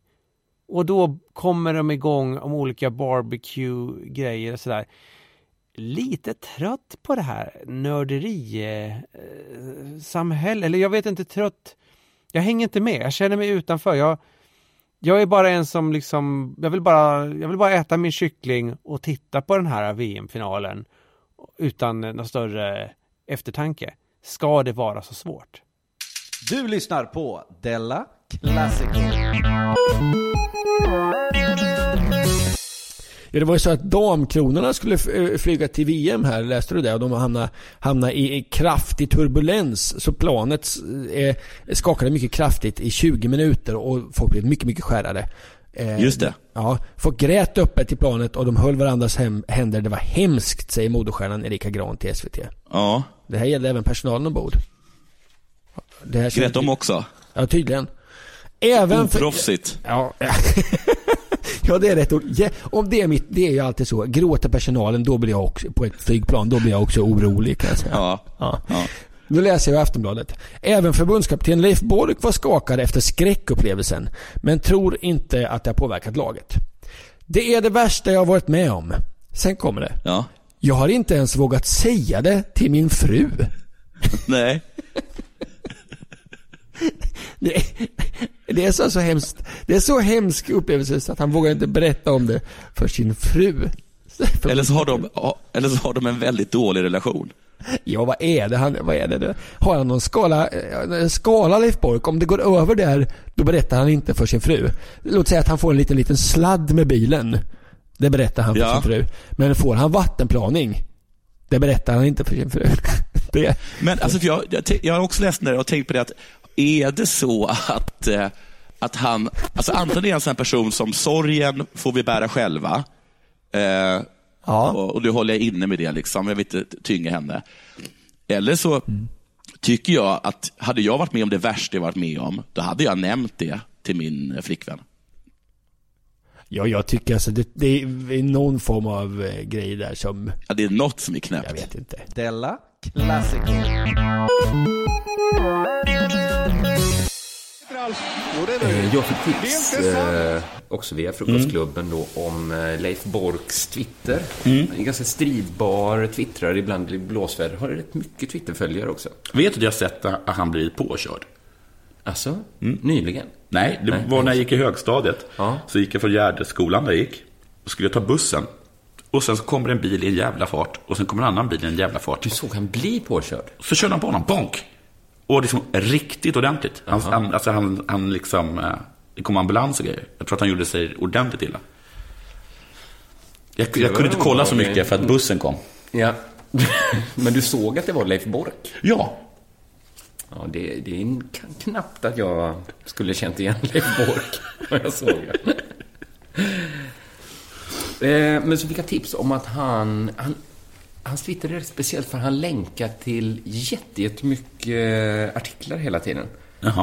Och då kommer de igång om olika barbecue-grejer och sådär. Lite trött på det här nörderi-samhället. Eh, eller jag vet inte, trött. Jag hänger inte med. Jag känner mig utanför. Jag, jag är bara en som liksom, jag vill bara, jag vill bara äta min kyckling och titta på den här VM-finalen utan någon större eftertanke. Ska det vara så svårt? Du lyssnar på Della Classico. Ja, det var ju så att damkronorna skulle eh, flyga till VM här, läste du det? Och de hamnade, hamnade i kraftig turbulens. Så planet eh, skakade mycket kraftigt i 20 minuter och folk blev mycket, mycket skärrade. Eh, Just det. Ja, folk grät öppet i planet och de höll varandras hem, händer. Det var hemskt, säger moderstjärnan Erika Gran till SVT. Ja. Det här gällde även personalen ombord. Det här Grät de också? Ja, tydligen. Även för... Oproffsigt. Ja. ja, det är rätt ord. Ja, om det är mitt, det är ju alltid så. Gråter personalen, då blir jag också, på ett flygplan, då blir jag också orolig kan jag säga. Ja. Ja. ja. Nu läser jag Aftonbladet. Även förbundskapten Leif Bork var skakad efter skräckupplevelsen, men tror inte att det har påverkat laget. Det är det värsta jag har varit med om. Sen kommer det. Ja. Jag har inte ens vågat säga det till min fru. Nej. Det, det är så, så hemskt. Det är så hemsk upplevelse så att han vågar inte berätta om det för sin fru. Eller så har de, eller så har de en väldigt dålig relation. Ja, vad är det? Han, vad är det? Har han någon skala, eh, skala Leif Bork? Om det går över där, då berättar han inte för sin fru. Låt säga att han får en liten, liten sladd med bilen. Det berättar han för Ja. sin fru. Men får han vattenplaning, det berättar han inte för sin fru. Det, Men alltså, jag, jag, jag har också läst det och tänkt på det att är det så att, eh, att han, alltså antingen är han en sån här person som sorgen får vi bära själva. Eh, och, och nu håller jag inne med det, liksom. jag vill inte tynga henne. Eller så tycker jag att hade jag varit med om det värsta jag varit med om, då hade jag nämnt det till min flickvän. ja, jag tycker alltså det, det är någon form av eh, grej där som... Ja, det är något som är knäppt. Jag vet inte. Della Classico. Eh, Jag fick tips, eh, också via Frukostklubben då, om eh, Leif Borks Twitter. Mm. Han är ganska stridbar, twittrar ibland i blåsväder. Har rätt mycket Twitterföljare också. Vet du att jag sett att han blir påkörd? Alltså, nyligen? Nej, det Nej, var när jag gick i högstadiet. Ja. Så gick jag från Gärdeskolan där jag gick. Då skulle jag ta bussen. Och sen så kommer en bil i en jävla fart. Och sen kommer en annan bil i en jävla fart. Du såg han bli påkörd? Så körde han på honom, bonk! Och liksom riktigt ordentligt. Han, han, alltså han, han liksom, eh, det kom ambulans och grejer. Jag tror att han gjorde sig ordentligt illa. Jag, jag kunde inte kolla så mycket för att bussen kom. Ja. Men du såg att det var Leif Bork? Ja. Ja, det, det är knappt att jag skulle känt igen Leif Bork jag såg det. Eh, Men så fick jag tips om att han, han Hans Twitter är speciellt för han länkar till jätte- jättemycket artiklar hela tiden.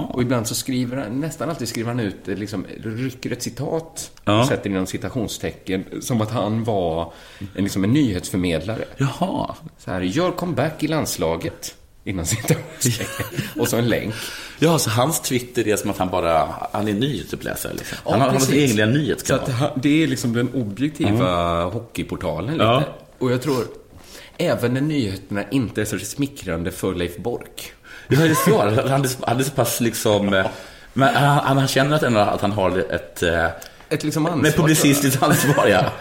Och ibland så skriver han, nästan alltid skriver han ut, liksom, rycker ett citat Ja. och sätter inom citationstecken, som att han var en, liksom en nyhetsförmedlare. Jaha. Så här, gör comeback i landslaget, innan citationstecken. och så en länk. Ja, så hans Twitter är som att han bara, han är nyhetsuppläsare liksom. Ja, han har, sin Så nyhetskanal. att han- det är liksom den objektiva hockeyportalen lite. Ja. Och jag tror, även när nyheterna inte är så smickrande för Leif Bork. Ja, det är så. Han är, han är så pass liksom... eh, Men han, han känner att, ändå att han har ett... eh, Ett liksom ansvar. Med publicistiskt ansvar, ja.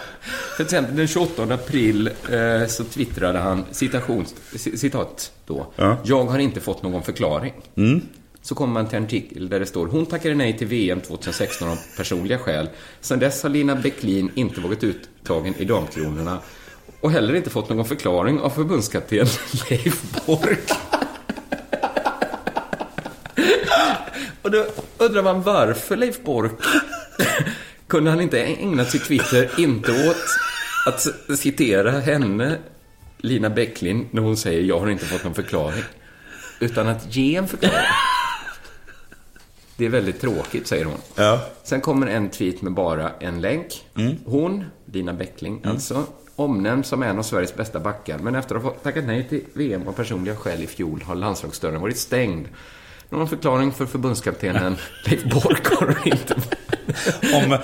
För exempel den 28 april eh, så twittrade han citations, ci- citat då. Ja. Jag har inte fått någon förklaring. Mm. Så kommer man till en artikel där det står Hon tackade nej till VM 2016 av personliga skäl. Sedan dess har Lina Bäcklin inte varit uttagen i damkronorna och heller inte fått någon förklaring av förbundskapten Leif Bork. och då undrar man varför Leif Bork kunde han inte ägna sitt Twitter inte åt att citera henne, Lina Bäcklin, när hon säger jag har inte fått någon förklaring. Utan att ge en förklaring. Det är väldigt tråkigt, säger hon. Ja. Sen kommer en tweet med bara en länk. Hon, Lina Bäckling, alltså, omnämnd som en av Sveriges bästa backar, men efter att ha tackat nej till VM av personliga skäl i fjol har landslagsdörren varit stängd. Någon förklaring för förbundskaptenen Leif Bork har inte. Om,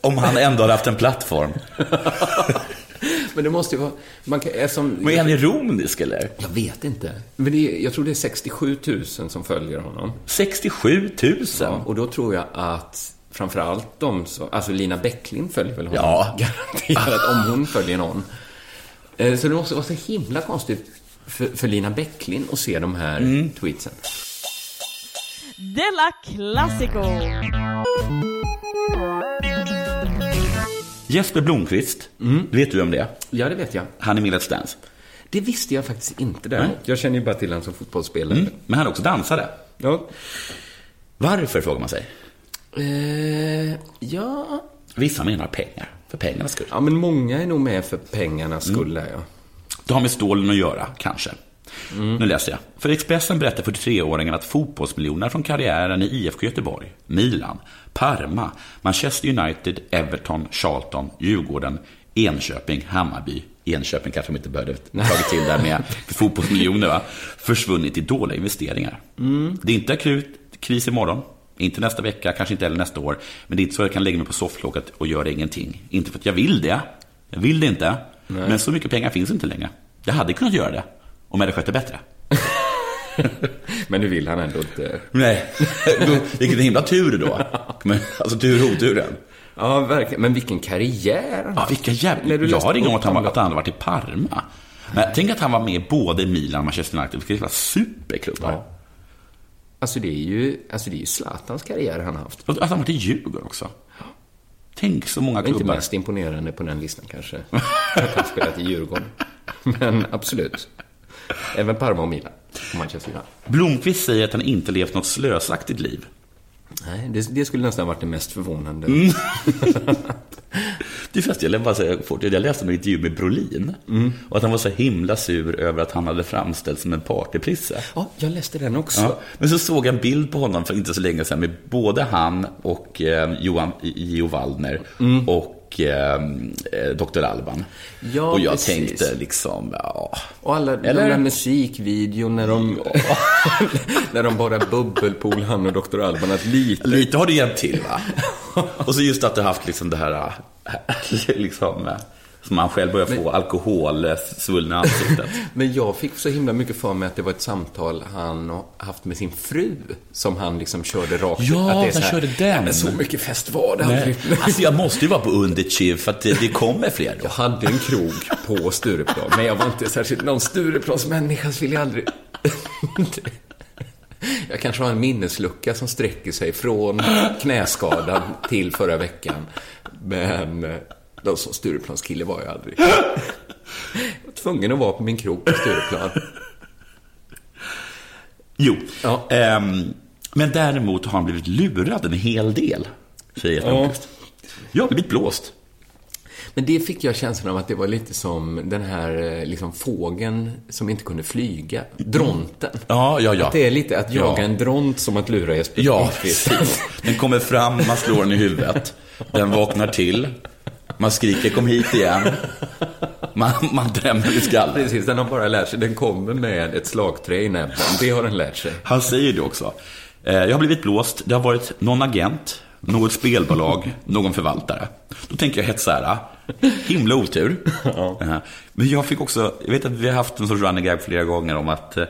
om han ändå hade haft en plattform. Men det måste ju vara... Man kan, eftersom, Men är han ironisk eller? Jag vet inte. Men det jag tror det är 67 000 som följer honom. 67 000? Ja, och då tror jag att framförallt de som... Alltså Lina Bäcklin följer väl honom? Ja. Garanterat, om hon följer någon. Eh, Så det måste vara så himla konstigt för, för Lina Bäcklin att se de här Mm. tweetsen. Della Classico. Jesper Blomqvist, vet du om det? Ja, det vet jag. Han är med i Let's Dance. Det visste jag faktiskt inte däremot. Jag känner ju bara till honom som fotbollsspelare. Mm. Men han är också dansare. Ja. Varför, frågar man sig. Eh, ja. Vissa menar pengar, för pengarnas skull. Ja, men många är nog med för pengarnas skull där, ja. Det har med stålen att göra, kanske. Nu läser jag. För Expressen berättar 43-åringen att fotbollsmiljoner från karriären i IFK Göteborg, Milan, Parma, Manchester United, Everton, Charlton, Djurgården, Enköping, Hammarby, Enköping kanske de inte behövde tagit till där med för fotbollsmiljoner, va? försvunnit i dåliga investeringar. Mm. Det är inte akut kris imorgon, inte nästa vecka, kanske inte heller nästa år. Men det är inte så jag kan lägga mig på sofflocket och göra ingenting. Inte för att jag vill det. Jag vill det inte. Nej. Men så mycket pengar finns inte längre. Jag hade kunnat göra det. Om jag hade skött det bättre. Men nu vill han ändå inte. Nej, vilken himla tur då. Men, alltså tur och oturen. Ja, verkligen. Men vilken karriär Ja, vilka jävla... Jag har ingen att han, var- att han hade varit i Parma. Men tänk att han var med både Milan och Manchester United. Vilka jävla superklubbar. Alltså det är ju, alltså det är ju Zlatans karriär han har haft. Att han varit i Djurgården också. Tänk så många Det är inte klubbar. mest imponerande på den listan kanske. Att han spelat i Djurgården. Men absolut. Även Parma och Milan. Manchester United. Blomqvist säger att han inte levt något slösaktigt liv. Nej, det, det skulle nästan varit det mest förvånande. Mm. Du förresten, jag bara säga fort, jag läste en intervju med Brolin. Mm. Och att han var så himla sur över att han hade framställts som en partyprisse. Ja, jag läste den också. Ja, men så såg jag en bild på honom för inte så länge sedan med både han och eh, Johan, Jo Waldner Mm. och eh, eh, Dr. Alban. Ja, och jag precis. tänkte liksom, ja. Och alla Eller? de där musikvideon när de, när de bara bubbelpool, han och Dr. Alban, att lite... Lite har det hjälpt till va? och så just att du haft liksom det här, äh, liksom, som man själv börjar få, alkoholsvullna ansiktet. Men jag fick så himla mycket för mig att det var ett samtal han har haft med sin fru som han liksom körde rakt Ja, att det är han körde den. "Nej, Men så mycket fest var det aldrig. Alltså jag måste ju vara på Underchiv för att det, det kommer fler då. Jag hade en krog på Stureplan, men jag var inte särskilt någon Stureplansmänniska, så vill jag aldrig... Jag kanske har en minneslucka som sträcker sig från knäskadan till förra veckan. Men någon som Stureplanskille var jag aldrig. Jag var tvungen att vara på min krog på Stureplan. Jo, ehm, men däremot har han blivit lurad en hel del, säger Ja. Lundqvist. Jag har blivit blåst. Men det fick jag känslan av att det var lite som den här eh, liksom, fågeln som inte kunde flyga. Dronten. Ja, ja, ja. Att det är lite att jaga Ja. en dront som att lura Jesper Ja, precis. Den kommer fram, man slår den i huvudet. Den vaknar till. Man skriker kom hit igen. Man, man drämmer i skallen. Precis, den har bara lärt sig. Den kommer med ett slagträ i näbben. Det har den lärt sig. Han säger det också. Eh, Jag har blivit blåst. Det har varit någon agent, något spelbolag, någon förvaltare. Då tänker jag hetsa här. Himla otur. Eh, Men jag fick också, jag vet att vi har haft en sorts running gag flera gånger om att, eh,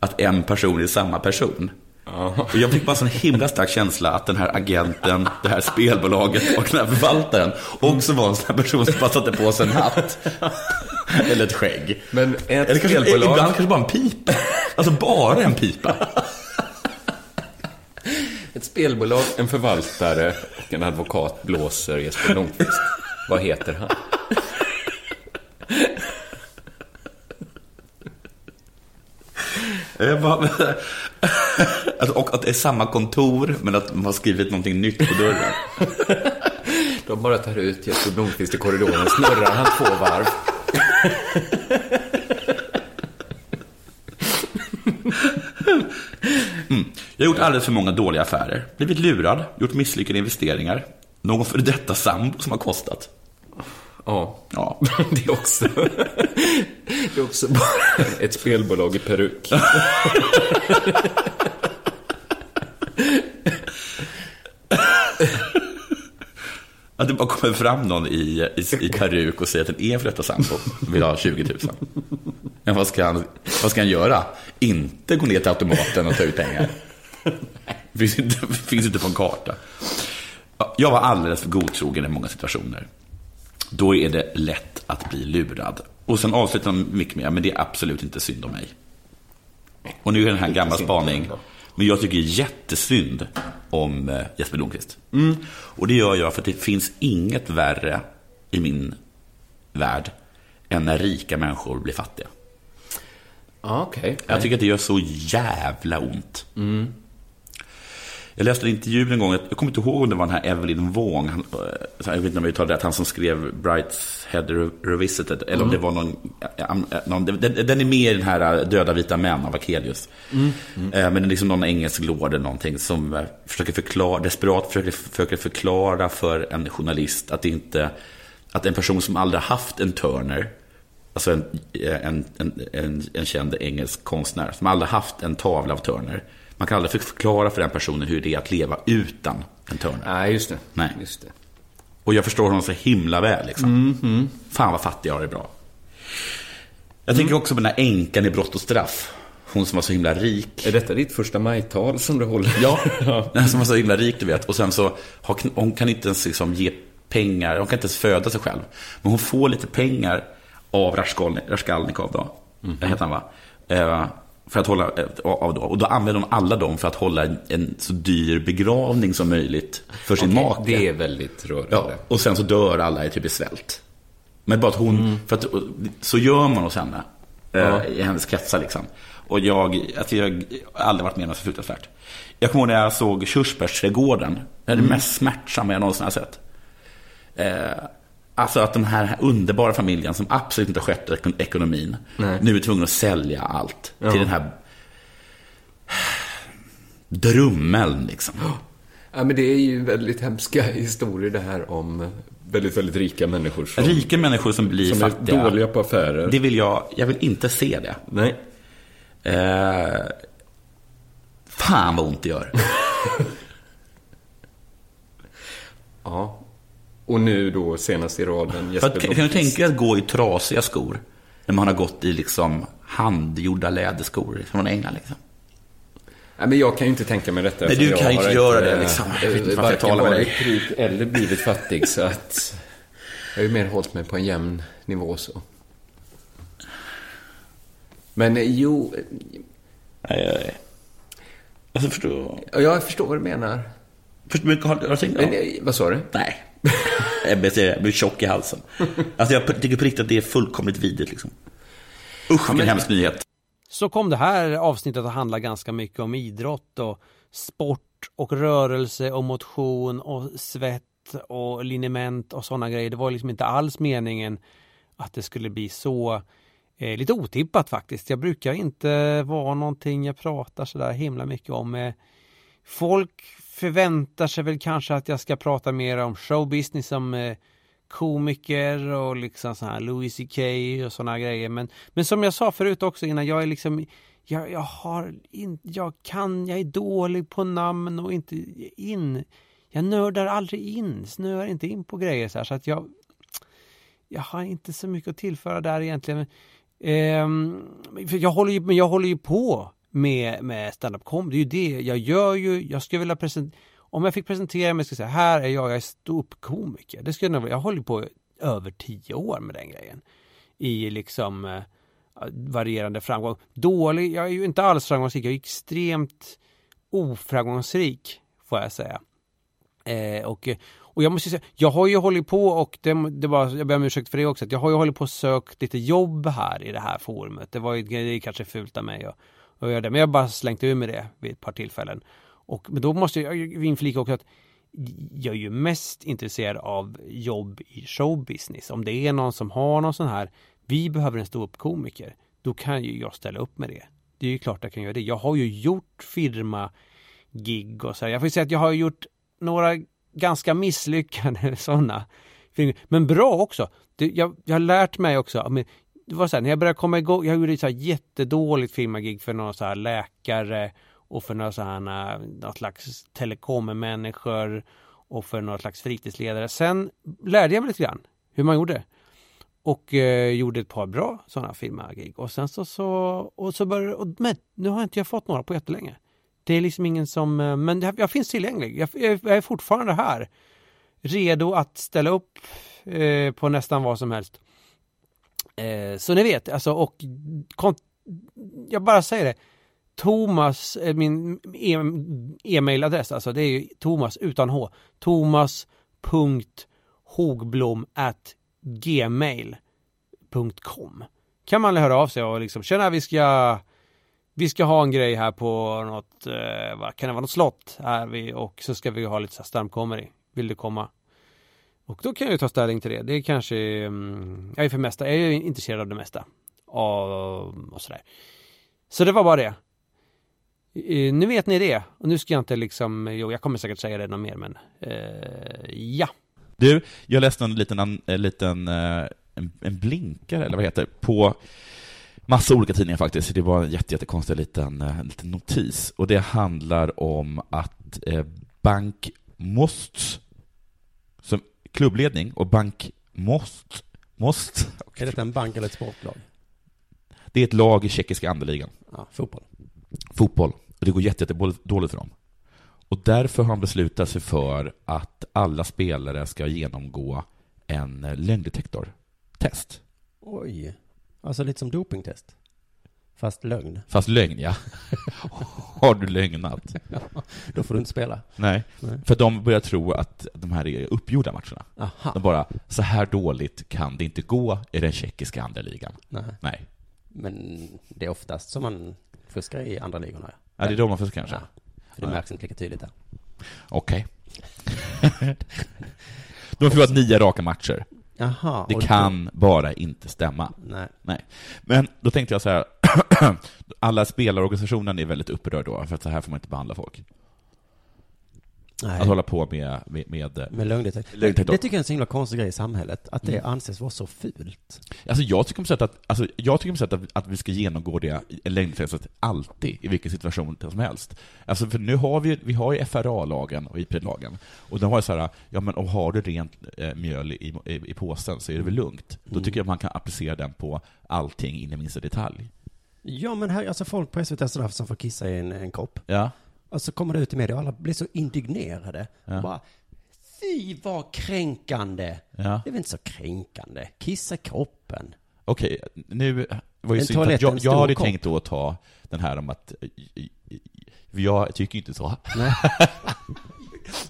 att en person är samma person. Och jag fick bara en himla stark känsla att den här agenten, det här spelbolaget och den här förvaltaren också var en sån här person som bara satte på sig en hatt. Eller ett skägg. Men ett Eller kanske, spelbolag- ibland kanske bara en pipa. Alltså bara en pipa. Ett spelbolag, en förvaltare och en advokat blåser Jesper Lundqvist. Vad heter han? Bara, Alltså, och att det är samma kontor, men att man har skrivit någonting nytt på dörren. De bara tar ut Jesper Blomqvist i korridoren, snurrar han två varv. Mm. Jag har gjort alldeles för många dåliga affärer. Blivit lurad, gjort misslyckade investeringar. Någon för detta sambo som har kostat. Ja. ja. Det är också, det är också bara ett spelbolag i peruk. Att det bara kommer fram någon i, i, i peruk och säger att den är för detta sambo. Vill ha 20 000. Men vad ska, han, vad ska han göra? Inte gå ner till automaten och ta ut pengar. Det finns inte, finns inte på en karta. Ja, Jag var alldeles för godtrogen i många situationer. Då är det lätt att bli lurad. Och sen avslutar de mycket mer, men det är absolut inte synd om mig. Och nu är den här en gammal spaning. Men jag tycker jättesynd om eh, Jesper Blomqvist. Mm. Och det gör jag för att det finns inget värre i min värld än när rika människor blir fattiga. Ja, okej. Jag tycker att det gör så jävla ont. Mm. Jag läste en intervju en gång, jag kommer inte ihåg om det var den här Evelyn Wong, han, eh, jag vet inte om jag uttalar rätt, han som skrev Brideshead Re- Revisited, eller om Mm. det var någon, ja, någon den, den är med i den här eh, Döda vita män av Akelius. Mm. Eh, Men det är liksom någon engelsk lord eller någonting som eh, försöker förklara, desperat försöker, försöker förklara för en journalist att det inte, att en person som aldrig haft en Turner, alltså en, en, en, en, en känd engelsk konstnär, som aldrig haft en tavla av Turner, man kan aldrig förklara för den personen hur det är att leva utan en Turner. Nej, just det. Nej. Just det. Och jag förstår honom så himla väl. Liksom. Mm, Fan vad fattig jag har det bra. Jag tänker också på den här änkan i Brott och straff. Hon som var så himla rik. Är detta ditt första majtal som du håller? Ja, den som var så himla rik du vet. Och sen så, hon kan inte ens liksom ge pengar, hon kan inte ens föda sig själv. Men hon får lite pengar av Raskolni- Raskolnikov då. Mhm. heter han va? För att hålla, eh, av då. Och då använder hon alla dem för att hålla en, så dyr begravning som möjligt för sin Okej, make. det är väldigt rörande. Ja, och sen så dör alla i typ i svält. Men bara att hon, för att, så gör man hos henne. eh, Ja. I hennes kretsar liksom. Och jag, alltså jag har aldrig varit med om något så fruktansvärt. Jag kommer ihåg när jag såg Körsbärsträdgården. Det är det Mm. mest smärtsamma jag någonsin har sett. Eh, alltså att den här underbara familjen som absolut inte har skött ekon- ekonomin. Nej. Nu är tvungen att sälja allt Ja. till den här drummeln liksom. Ja, men det är ju väldigt hemska historier det här om väldigt, väldigt rika människor som, Rika människor som blir som fattiga. är dåliga på affärer. Det vill jag, jag vill inte se det. Nej. Eh, fan vad ont det gör. Ja. Och nu då senast i raden Jesper att, kan du Blomqvist. tänka dig att gå i trasiga skor? När man har gått i liksom handgjorda läderskor från England liksom. Nej, men jag kan ju inte tänka mig detta. Nej, du kan ju inte göra det, liksom. Jag vet inte Varken varit rik eller blivit fattig, så att jag har ju mer hållit mig på en jämn nivå så. Men eh, jo, eh, Nej, nej. Alltså förstår ja, jag förstår vad du menar. Förstår du har, har du tänkt Men, eh, vad sa du? Nej. Jag blir, jag blir tjock i halsen. Alltså jag tycker på riktigt att det är fullkomligt vidrigt liksom. Usch vilken hemsk nyhet. Så kom det här avsnittet att handla ganska mycket om idrott och sport och rörelse och motion och svett och liniment och sådana grejer. Det var liksom inte alls meningen att det skulle bli så eh, lite otippat faktiskt. Jag brukar inte vara någonting jag pratar sådär himla mycket om. Eh, folk förväntar sig väl kanske att jag ska prata mer om showbusiness som eh, komiker och liksom så här Louis CK och sådana grejer. Men, men som jag sa förut också innan, jag är liksom jag, jag har in, jag kan, jag är dålig på namn och inte in. Jag nördar aldrig in, snöar inte in på grejer så här så att jag jag har inte så mycket att tillföra där egentligen. Eh, för jag håller ju, men jag håller ju på med, med stand-up comedy. Det är ju det. Jag gör ju, jag skulle vilja presentera, om jag fick presentera mig, skulle jag säga, här är jag, jag är ståuppkomiker. Det skulle jag nog, jag håller på över tio år med den grejen. I liksom eh, varierande framgång. Dålig, jag är ju inte alls framgångsrik, jag är extremt oframgångsrik, får jag säga. Eh, och, och jag måste säga, jag har ju hållit på och det, det var, jag ber om ursäkt för det också, att jag har ju hållit på och sökt lite jobb här i det här forumet. Det var ju det är kanske fult av mig att, att göra det, men jag har bara slängt ur med det vid ett par tillfällen. Och, men då måste jag ju inflika också att jag är ju mest intresserad av jobb i showbusiness. Om det är någon som har någon sån här, vi behöver en ståuppkomiker, då kan ju jag ställa upp med det. Det är ju klart jag kan göra det. Jag har ju gjort firma gig och så här. Jag får säga att jag har gjort några ganska misslyckade sådana. Men bra också. Det, jag, jag har lärt mig också. Det var så här, när jag började komma igång. Jag gjorde så här jättedåligt firmagig för några så här läkare och för några så här, något slags telekommänniskor och för några slags fritidsledare. Sen lärde jag mig lite grann hur man gjorde. Och eh, gjorde ett par bra sådana firmagig. Och sen så, så, och så började, och, men nu har inte jag fått några på jättelänge. Det är liksom ingen som, eh, men jag, jag finns tillgänglig. Jag, jag, jag är fortfarande här. Redo att ställa upp eh, på nästan vad som helst. Eh, så ni vet, alltså och kont- jag bara säger det. Thomas, eh, min e e-mailadress, alltså det är ju Thomas utan H. Thomas.hogblom at gmail.com Kan man höra av sig och liksom, tjena vi ska vi ska ha en grej här på något, eh, vad kan det vara, något slott här vi, och så ska vi ha lite så här stand-comedy. Vill du komma? Och då kan jag ju ta ställning till det. Det är kanske, jag är för mesta, jag är ju intresserad av det mesta. Och, och sådär. Så det var bara det. Nu vet ni det. Och nu ska jag inte liksom, jo jag kommer säkert säga det något mer men, eh, ja. Du, jag läste en liten, en, eh, liten eh, en, en blinkare, eller vad heter det, på massa olika tidningar faktiskt. Det var en jätte, jättekonstig liten, en liten notis. Och det handlar om att eh, Bank Most, klubbledning, och Bank Most, Most Är det en bank eller ett sportlag? det är ett lag i tjeckiska andeligan. Ja, fotboll. Fotboll. Och det går jätte, jätte dåligt för dem. Och därför har han beslutat sig för att alla spelare ska genomgå en lögndetektortest. Oj. Alltså lite som dopingtest. Fast lögn. Fast lögn, ja. Har du lögnat? Ja, då får du inte spela. Nej. Nej. För de börjar tro att de här är uppgjorda matcherna. Aha. De bara, så här dåligt kan det inte gå i den tjeckiska andra ligan. Nej. Nej. Men det är oftast som man fuskar i andra ligorna. Ja, det är då man fuskar kanske. Ja, för det märks inte lika tydligt där. Okej. de har förlorat nio raka matcher. Jaha, det kan bara inte stämma. Nej. Nej. Men då tänkte jag så här, alla spelarorganisationen är väldigt upprörd då, för att så här får man inte behandla folk. Nej. Att hålla på med, med, med, Med lögndetektor. lögndetektor. Det tycker jag är en så himla konstig grej i samhället. Att det Mm. anses vara så fult. Alltså jag tycker på sätt att, alltså jag tycker på sätt att, att vi ska genomgå det längdtestet alltid, i vilken situation som helst. Alltså för nu har vi, vi har ju FRA-lagen och IP-lagen. Och de har ju så här, ja men om har du rent eh, mjöl i, i, i påsen så är det väl lugnt. Då Mm. tycker jag man kan applicera den på allting in i minsta detalj. Ja, men här, alltså folk på SVT sådär som får kissa i en, en kopp. Ja. Och så kommer det ut i media och alla blir så indignerade. Ja. Bara, fy vad kränkande. Ja. Det är väl inte så kränkande. Kissa i koppen. Okej, nu var ju synd, toalett att jag, jag hade kopp. tänkt då att ta den här om att, jag tycker inte så. Nej.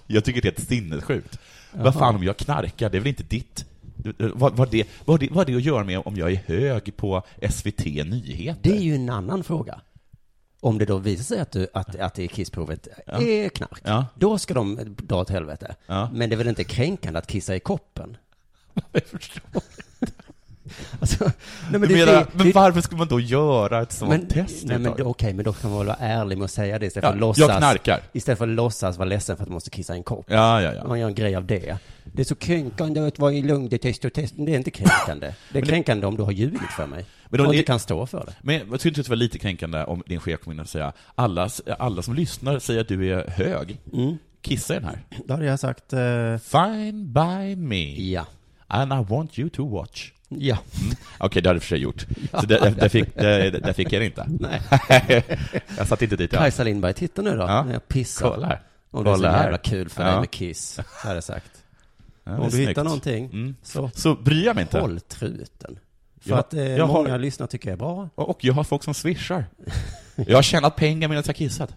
jag tycker det är ett sinnessjukt. Vad fan om jag knarkar, det är väl inte ditt? Vad, vad, det, vad, det, vad det att göra med om jag är hög på SVT Nyheter? Det är ju en annan fråga. Om det då visar sig att, du, att, att det i kissprovet Ja. är knark, Ja. då ska de dra åt helvete. Ja. Men det är väl inte kränkande att kissa i koppen? alltså, nej, men, det- menar, det- men det- varför ska man då göra ett sånt men, test? Nej, men, okej, men då kan man väl vara ärlig med att säga det istället Ja, för att låtsas. jag knarkar. Istället för att låtsas vara ledsen för att man måste kissa i en kopp. Ja, ja, ja. Man gör en grej av det. Det är så kränkande att vara i lögndetektortesten. Det är inte kränkande. Det är Men det- kränkande om du har ljugit för mig. Men är- inte kan stå för det. Men jag skulle inte det vara lite kränkande om din chef kom in och säga alla, alla som lyssnar säger att du är hög. Mm. Kissa i den här. Då hade jag sagt... eh, Fine by me. Ja. And I want you to watch. Ja. Mm. Okej, det hade jag för sig gjort. Ja. Så där, där, fick, där, där fick jag det inte. Nej. jag satt inte dit. ja. Kajsa Lindberg, titta nu då, Ja. när jag pissar. Kolla här. Och det är så jävla kul för Ja. dig med kiss, så hade jag sagt. Ja, det Om du snyggt. hittar någonting, Mm. så, Så bryr jag mig inte. håll truten. För Jag- att eh, jag har- många lyssnare tycker jag är bra. Och jag har folk som swishar. Jag har tjänat pengar medan jag har kissat.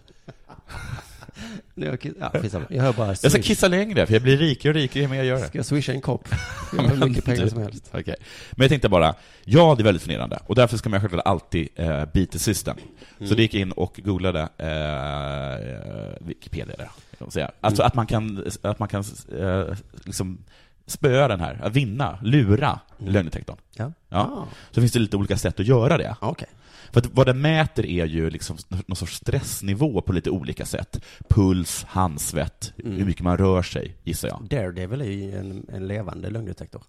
Jag kiss- ja. Jag hör bara Jag ska kissa längre, för jag blir rikare och rikare ju mer jag gör det. Ska jag swisha en kopp? Jag har hur mycket pengar som helst. Okej. Men jag tänkte bara, ja det är väldigt förnedrande, och därför ska man självklart alltid eh, beat the system. Så Mm. det gick in och googlade eh, Wikipedia där, kan säga. Alltså Mm. att man kan, att man kan eh, liksom spöa den här, att vinna, lura Mm. lögndetektorn. Ja. Ja. Ah. Så finns det lite olika sätt att göra det. Okej. För vad den mäter är ju liksom någon sorts stressnivå på lite olika sätt. Puls, handsvett, Mm. hur mycket man rör sig, gissar jag. Daredevil är ju en, en levande lögndetektor.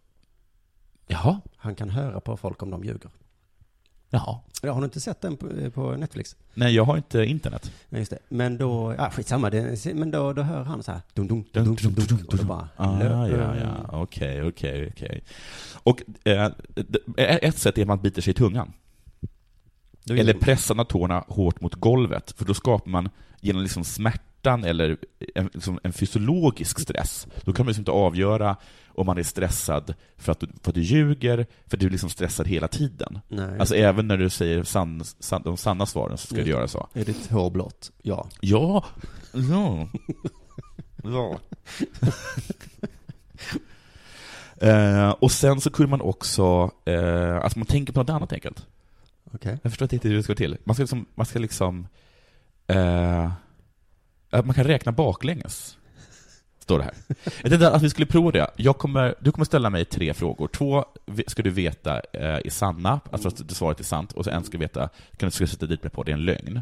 Jaha. Han kan höra på folk om de ljuger. Jaha. Ja, har du inte sett den på, på Netflix? Nej, jag har inte internet. Ja, just det. Men då, ja skitsamma, det, men då, då hör han så här, dum, dum, dum, dum, dum, dum, och då bara, Ah, ja, ja, ja. Okej, okej, okej. Och eh, ett sätt är att man biter sig i tungan. Då Eller pressar tårna hårt mot golvet, för då skapar man genom liksom smärtan eller en, liksom en fysiologisk stress. Då kan man liksom inte avgöra om man är stressad för att du, för att du ljuger, för att du är liksom stressad hela tiden. Nej. Alltså även när du säger sann, sann, de sanna svaren så ska du göra så. Är ditt hår blått? Ja. Ja. Ja. ja. eh, och sen så kunde man också, eh, alltså man tänker på något annat enkelt. Okej. Jag förstår inte riktigt hur det ska gå till. Man ska liksom, man ska liksom eh, att man kan räkna baklänges. Står det här. Jag tänkte att vi skulle prova det. Jag kommer, du kommer ställa mig tre frågor. Två ska du veta eh, är sanna, alltså att svaret är sant, och så en ska du veta, kan du ska sätta dit mig på, det är en lögn.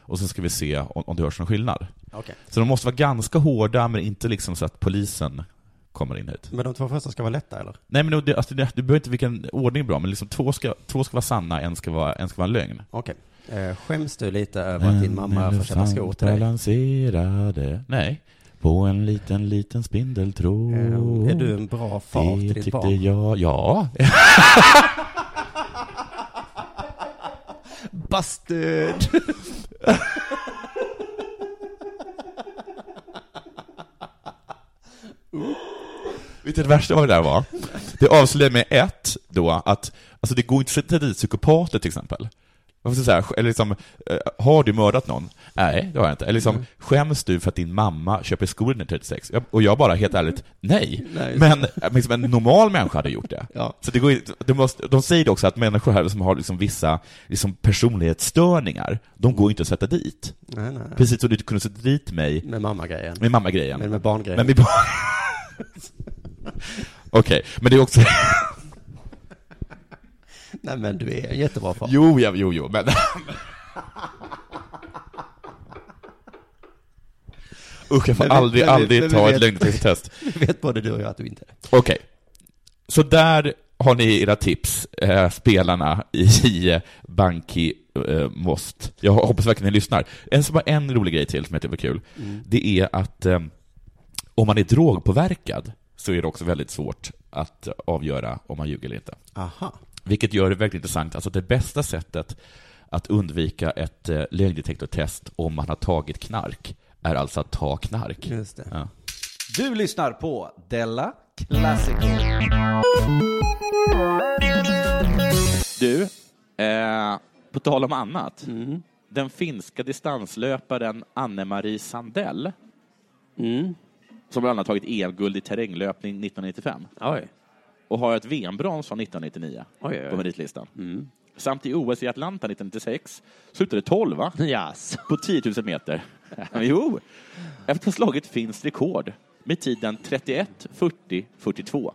Och så ska vi se om, om det hörs någon skillnad. Okej. Så de måste vara ganska hårda, men inte liksom så att polisen kommer in hit. Men de två första ska vara lätta eller? Nej men det, alltså, det, du behöver inte vilken ordning är bra, men liksom två ska, två ska vara sanna, en ska vara, en ska vara en lögn. Okej. Eh, skäms du lite över att din mamma får köpa skor till dig? balanserade, nej, på en liten, liten spindeltråd. Eh, är du en bra far Det till ditt tyckte barn? jag, ja. Busted! Vet du det värsta vad det där var? Det avslöjade med ett, då, att alltså det går inte att sätta dit psykopater till exempel. Så här, eller liksom, eh, har du mördat någon? Nej, det har jag inte. Eller liksom, Mm. skäms du för att din mamma köper skor när 36? Jag- Och jag bara, helt ärligt, nej. Nej, Men eh, liksom, en normal människa hade gjort det. Ja. Så det går, det måste, de säger också att människor här som har liksom vissa liksom personlighetsstörningar, de går inte att sätta dit. Nej, nej. Precis som du inte kunde sätta dit mig Med mammagrejen. med mammagrejen. Men med barngrejen. Men med barn... Okej, men det är också... Nej men du är en jättebra far. Jo, ja, jo, jo, men... Usch, jag får Men vi- aldrig, men vi- aldrig men vi ta ett vet-. Vi vet både du och jag att du inte är Okej. Så där har ni era tips, eh, spelarna i eh, Banki eh, Most. Jag hoppas verkligen ni lyssnar. En, som har en rolig grej till som jag tycker var kul. Mm. Det är att eh, om man är drogpåverkad så är det också väldigt svårt att avgöra om man ljuger eller inte. Aha. Vilket gör det väldigt intressant. Alltså det bästa sättet att undvika ett eh, lögndetektortest om man har tagit knark är alltså att ta knark. Just det. Ja. Du lyssnar på Della Classico. Du, eh, på tal om annat. Mm. Den finska distanslöparen Anne-Marie Sandell, Mm. Som bland annat tagit EM-guld i terränglöpning 1995 Oj. och har ett VM-brons från 1999 Oj, oj, oj. på meritlistan. Mm. Samt i OS i Atlanta 1996 slutade 12 va? Yes. på 10 000 meter. jo, efter att ha slagit finskt rekord med tiden 31, 40, 42.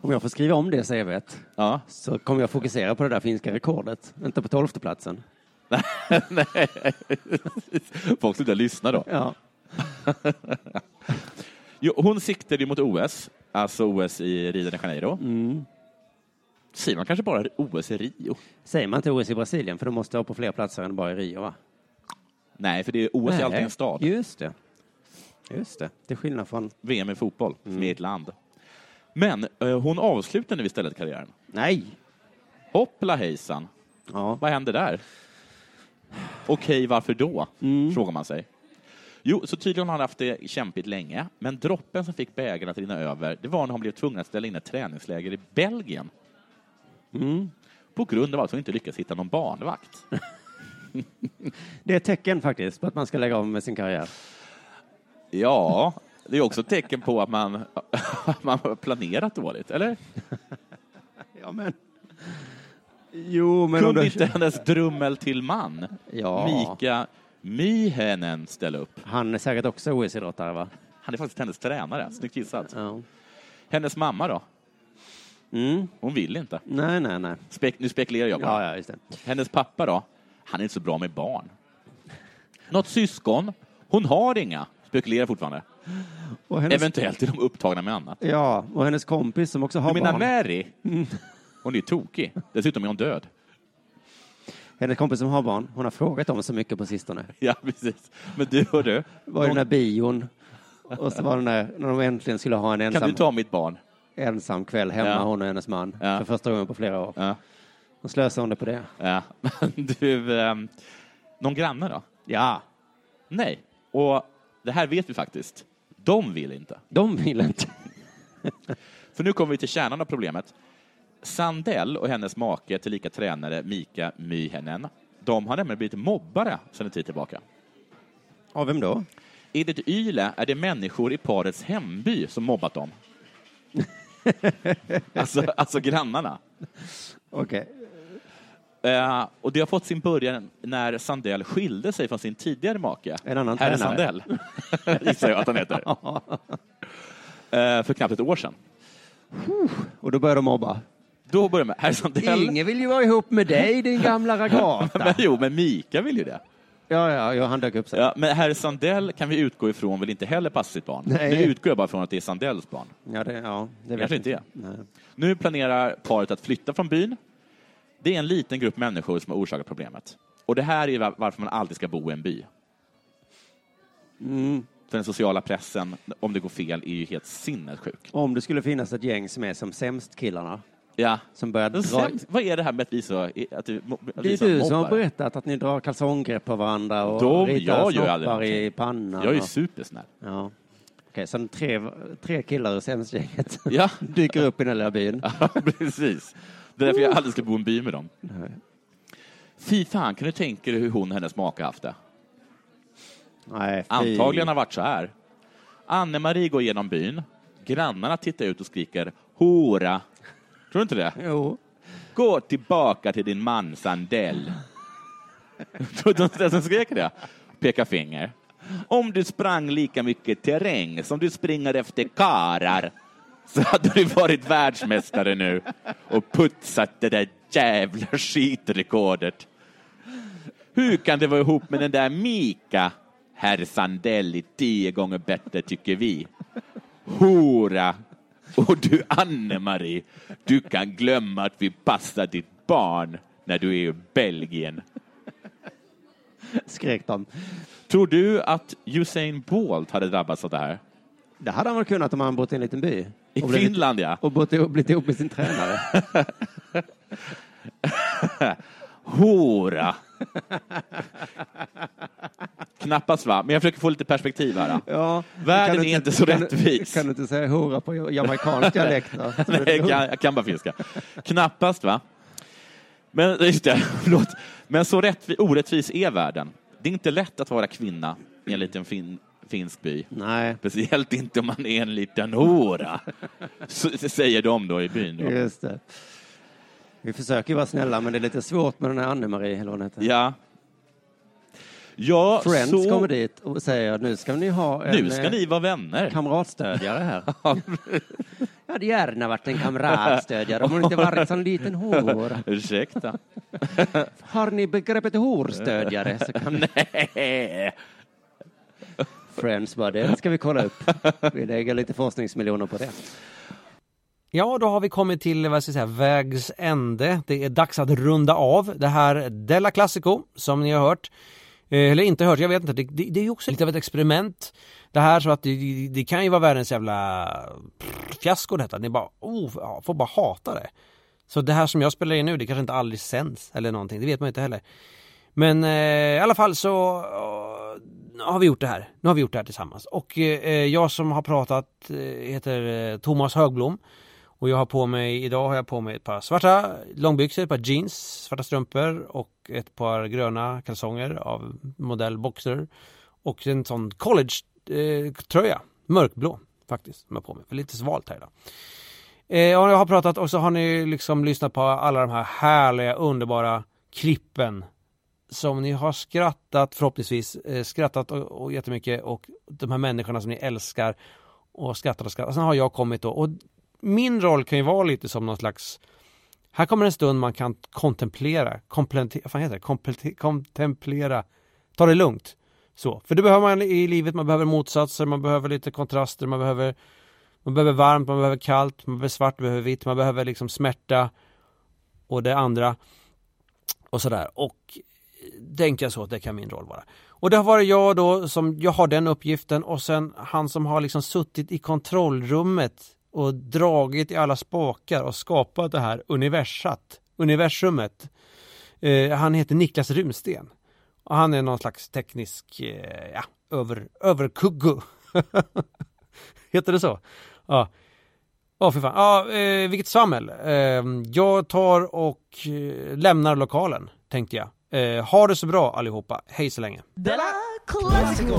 Om jag får skriva om det CVt Ja. så kommer jag fokusera på det där finska rekordet, inte på tolfte platsen. Nej. Folk slutar lyssna då. Ja. jo, hon siktade ju mot OS, alltså OS i Rio de Janeiro. Mm. Säger man kanske bara OS i Rio? Säger man inte OS i Brasilien, för de måste ha på fler platser än bara i Rio, va? Nej, för det är OS är alltid en stad. Just det. Just det. Till skillnad från... VM i fotboll, som är ett land. Men eh, hon avslutade nu istället karriären. Nej! Hoppla hejsan. Ja. Vad hände där? Okej, varför då? Frågar man sig. Jo, så tydligen har han haft det kämpigt länge, men droppen som fick bägaren att rinna över, det var när han blev tvungen att ställa in ett träningsläger i Belgien. Mm. På grund av att hon inte lyckats hitta någon barnvakt. Det är ett tecken faktiskt på att man ska lägga av med sin karriär. Ja, det är också ett tecken på att man, man har planerat dåligt, eller? Ja, men... Jo, men Kunde du... inte hennes drummel till man, Ja. Mika Myhänen, ställa upp? Han är säkert också OS-idrottare, va? Han är faktiskt hennes tränare. Snyggt gissat. Ja. Hennes mamma då? Mm. Hon vill inte. Nej, nej, nej. Spek nu spekulerar jag bara. Ja, ja, just det. Hennes pappa då? Han är inte så bra med barn. Något syskon? Hon har inga. Spekulerar fortfarande. Och hennes... Eventuellt är de upptagna med annat. Ja, och hennes kompis som också har Du menar barn. Mary? Hon är tokig. Dessutom är hon död. Hennes kompis som har barn, hon har frågat om så mycket på sistone. Ja, precis. Men du, hördu. var i den där bion och så var det när, när de äntligen skulle ha en ensam, Kan du ta mitt barn? ensam kväll hemma, Ja. hon och hennes man, Ja. för första gången på flera år. Ja. Då slösade hon det på det. Ja. Men du, ehm, någon granne då? Ja, Nej. Och det här vet vi faktiskt. De vill inte. de vill inte. För nu kommer vi till kärnan av problemet. Sandell och hennes make, tillika tränare Mika Myhänen, de har nämligen blivit mobbare sedan en tid tillbaka. Av vem då? Enligt Yle är det människor i parets hemby som mobbat dem. alltså, alltså grannarna. Okej. Eh, och det har fått sin början när Sandell skilde sig från sin tidigare make. En annan Herr tränare. Sandell, gissar jag att han heter. Eh, för knappt ett år sedan. Och då började de mobba. Då började med Herr Sandell. Ingen vill ju vara ihop med dig din gamla ragata. jo, men Mika vill ju det. Ja, ja, ja han dök upp sig. Ja, men herr Sandell kan vi utgå ifrån vill inte heller passa sitt barn. Nej. Nu utgår jag bara från att det är Sandells barn. Ja, det, ja, det vet Kanske inte är. Nej. Nu planerar paret att flytta från byn. Det är en liten grupp människor som har orsakat problemet. Och det här är var- varför man alltid ska bo i en by. Mm. För den sociala pressen, om det går fel, är ju helt sinnessjuk. Om det skulle finnas ett gäng som är som sämst-killarna. Ja. Som börjar dra... Sen, vad är det här med att vi så... Att du, att Det är du som har mobbar? berättat att ni drar kalsonggrepp på varandra och De- ritar snoppar i pannan. Jag är ju och- supersnäll. Ja. Okej, så tre, tre killar ur sämstgänget Ja. dyker upp i den lilla byn. Ja, precis. Det är därför jag aldrig ska bo i en by med dem. Fy fan, kan du tänka dig hur hon och hennes make haft det? Nej, fy. Antagligen har varit så här. Anne-Marie går genom byn. Grannarna tittar ut och skriker hora. Tror du inte det? Jo. Gå tillbaka till din man Sandell. Tror du inte att de skrek det? Peka finger. Om du sprang lika mycket terräng som du springer efter karar så hade du varit världsmästare nu och putsat det där jävla skitrekordet. Hur kan det vara ihop med den där Mika? Herr Sandell är tio gånger bättre tycker vi. Hora! Och du Anne-Marie, du kan glömma att vi passar ditt barn när du är i Belgien. Skrek de. Tror du att Usain Bolt hade drabbats av det här? Det hade han väl kunnat om han bott i en liten by. I Och blivit- Finland, ja. Och bott ihop, blivit ihop med sin tränare. Hora! Knappast va? Men jag försöker få lite perspektiv här. Ja, Världen du är inte så kan du- rättvis. Kan du inte säga hora på jamaicansk dialekt? Nej, jag kan, jag kan bara finska. Knappast va? Men just det, förlåt. Men så rättvi, orättvis är världen. Det är inte lätt att vara kvinna i en liten fin, finsk by. Nej. Speciellt inte om man är en liten hora. Så, säger de då i byn. Då. Just det. Vi försöker vara snälla, men det är lite svårt med den här Anne-Marie, eller vad hon heter. Ja. Ja, Friends så... kommer dit och säger nu ska ni ha en Nu ska eh, ni vara vänner. kamratstödjare här. Jag hade gärna varit en kamratstödjare om hon inte varit en sån liten hor. Ursäkta. Har ni begreppet horstödjare så kan Nej. Friends bara, det ska vi kolla upp. Vi lägger lite forskningsmiljoner på det. Ja, då har vi kommit till vad ska jag säga, vägs ände. Det är dags att runda av det här Della Classico som ni har hört. Eh, eller inte hört, jag vet inte. Det, det, det är ju också lite av ett experiment. Det här så att det, det, kan ju vara världens jävla fiasko detta. Ni bara, oh, får bara hata det. Så det här som jag spelar in nu, det kanske inte aldrig sänds eller någonting. Det vet man inte heller. Men eh, i alla fall så eh, har vi gjort det här. Nu har vi gjort det här tillsammans. Och eh, jag som har pratat eh, heter eh, Thomas Högblom. Och jag har på mig, idag har jag på mig ett par svarta långbyxor, ett par jeans, svarta strumpor och ett par gröna kalsonger av modell Boxer. Och en sån college-tröja, eh, mörkblå faktiskt, som jag har på mig. För lite svalt här idag. Eh, och jag har pratat och så har ni liksom lyssnat på alla de här härliga, underbara klippen som ni har skrattat förhoppningsvis, eh, skrattat och, och jättemycket och de här människorna som ni älskar och skrattar och skrattar. Sen har jag kommit då och min roll kan ju vara lite som någon slags här kommer en stund man kan kontemplera, komplente, vad fan heter det? Komplete, kontemplera, ta det lugnt. Så, för det behöver man i livet, man behöver motsatser, man behöver lite kontraster, man behöver man behöver varmt, man behöver kallt, man behöver svart, man behöver vitt, man behöver liksom smärta och det andra och sådär. Och eh, tänkte jag så att det kan min roll vara. Och det har varit jag då som, jag har den uppgiften och sen han som har liksom suttit i kontrollrummet och dragit i alla spakar och skapat det här universat, universumet. Eh, han heter Niklas Runsten. Och han är någon slags teknisk, eh, ja, över, överkuggo. heter det så? Ja. Åh för fan. Ja, eh, vilket svammel. Eh, jag tar och eh, lämnar lokalen, tänkte jag. Eh, ha det så bra allihopa. Hej så länge. Della Classico!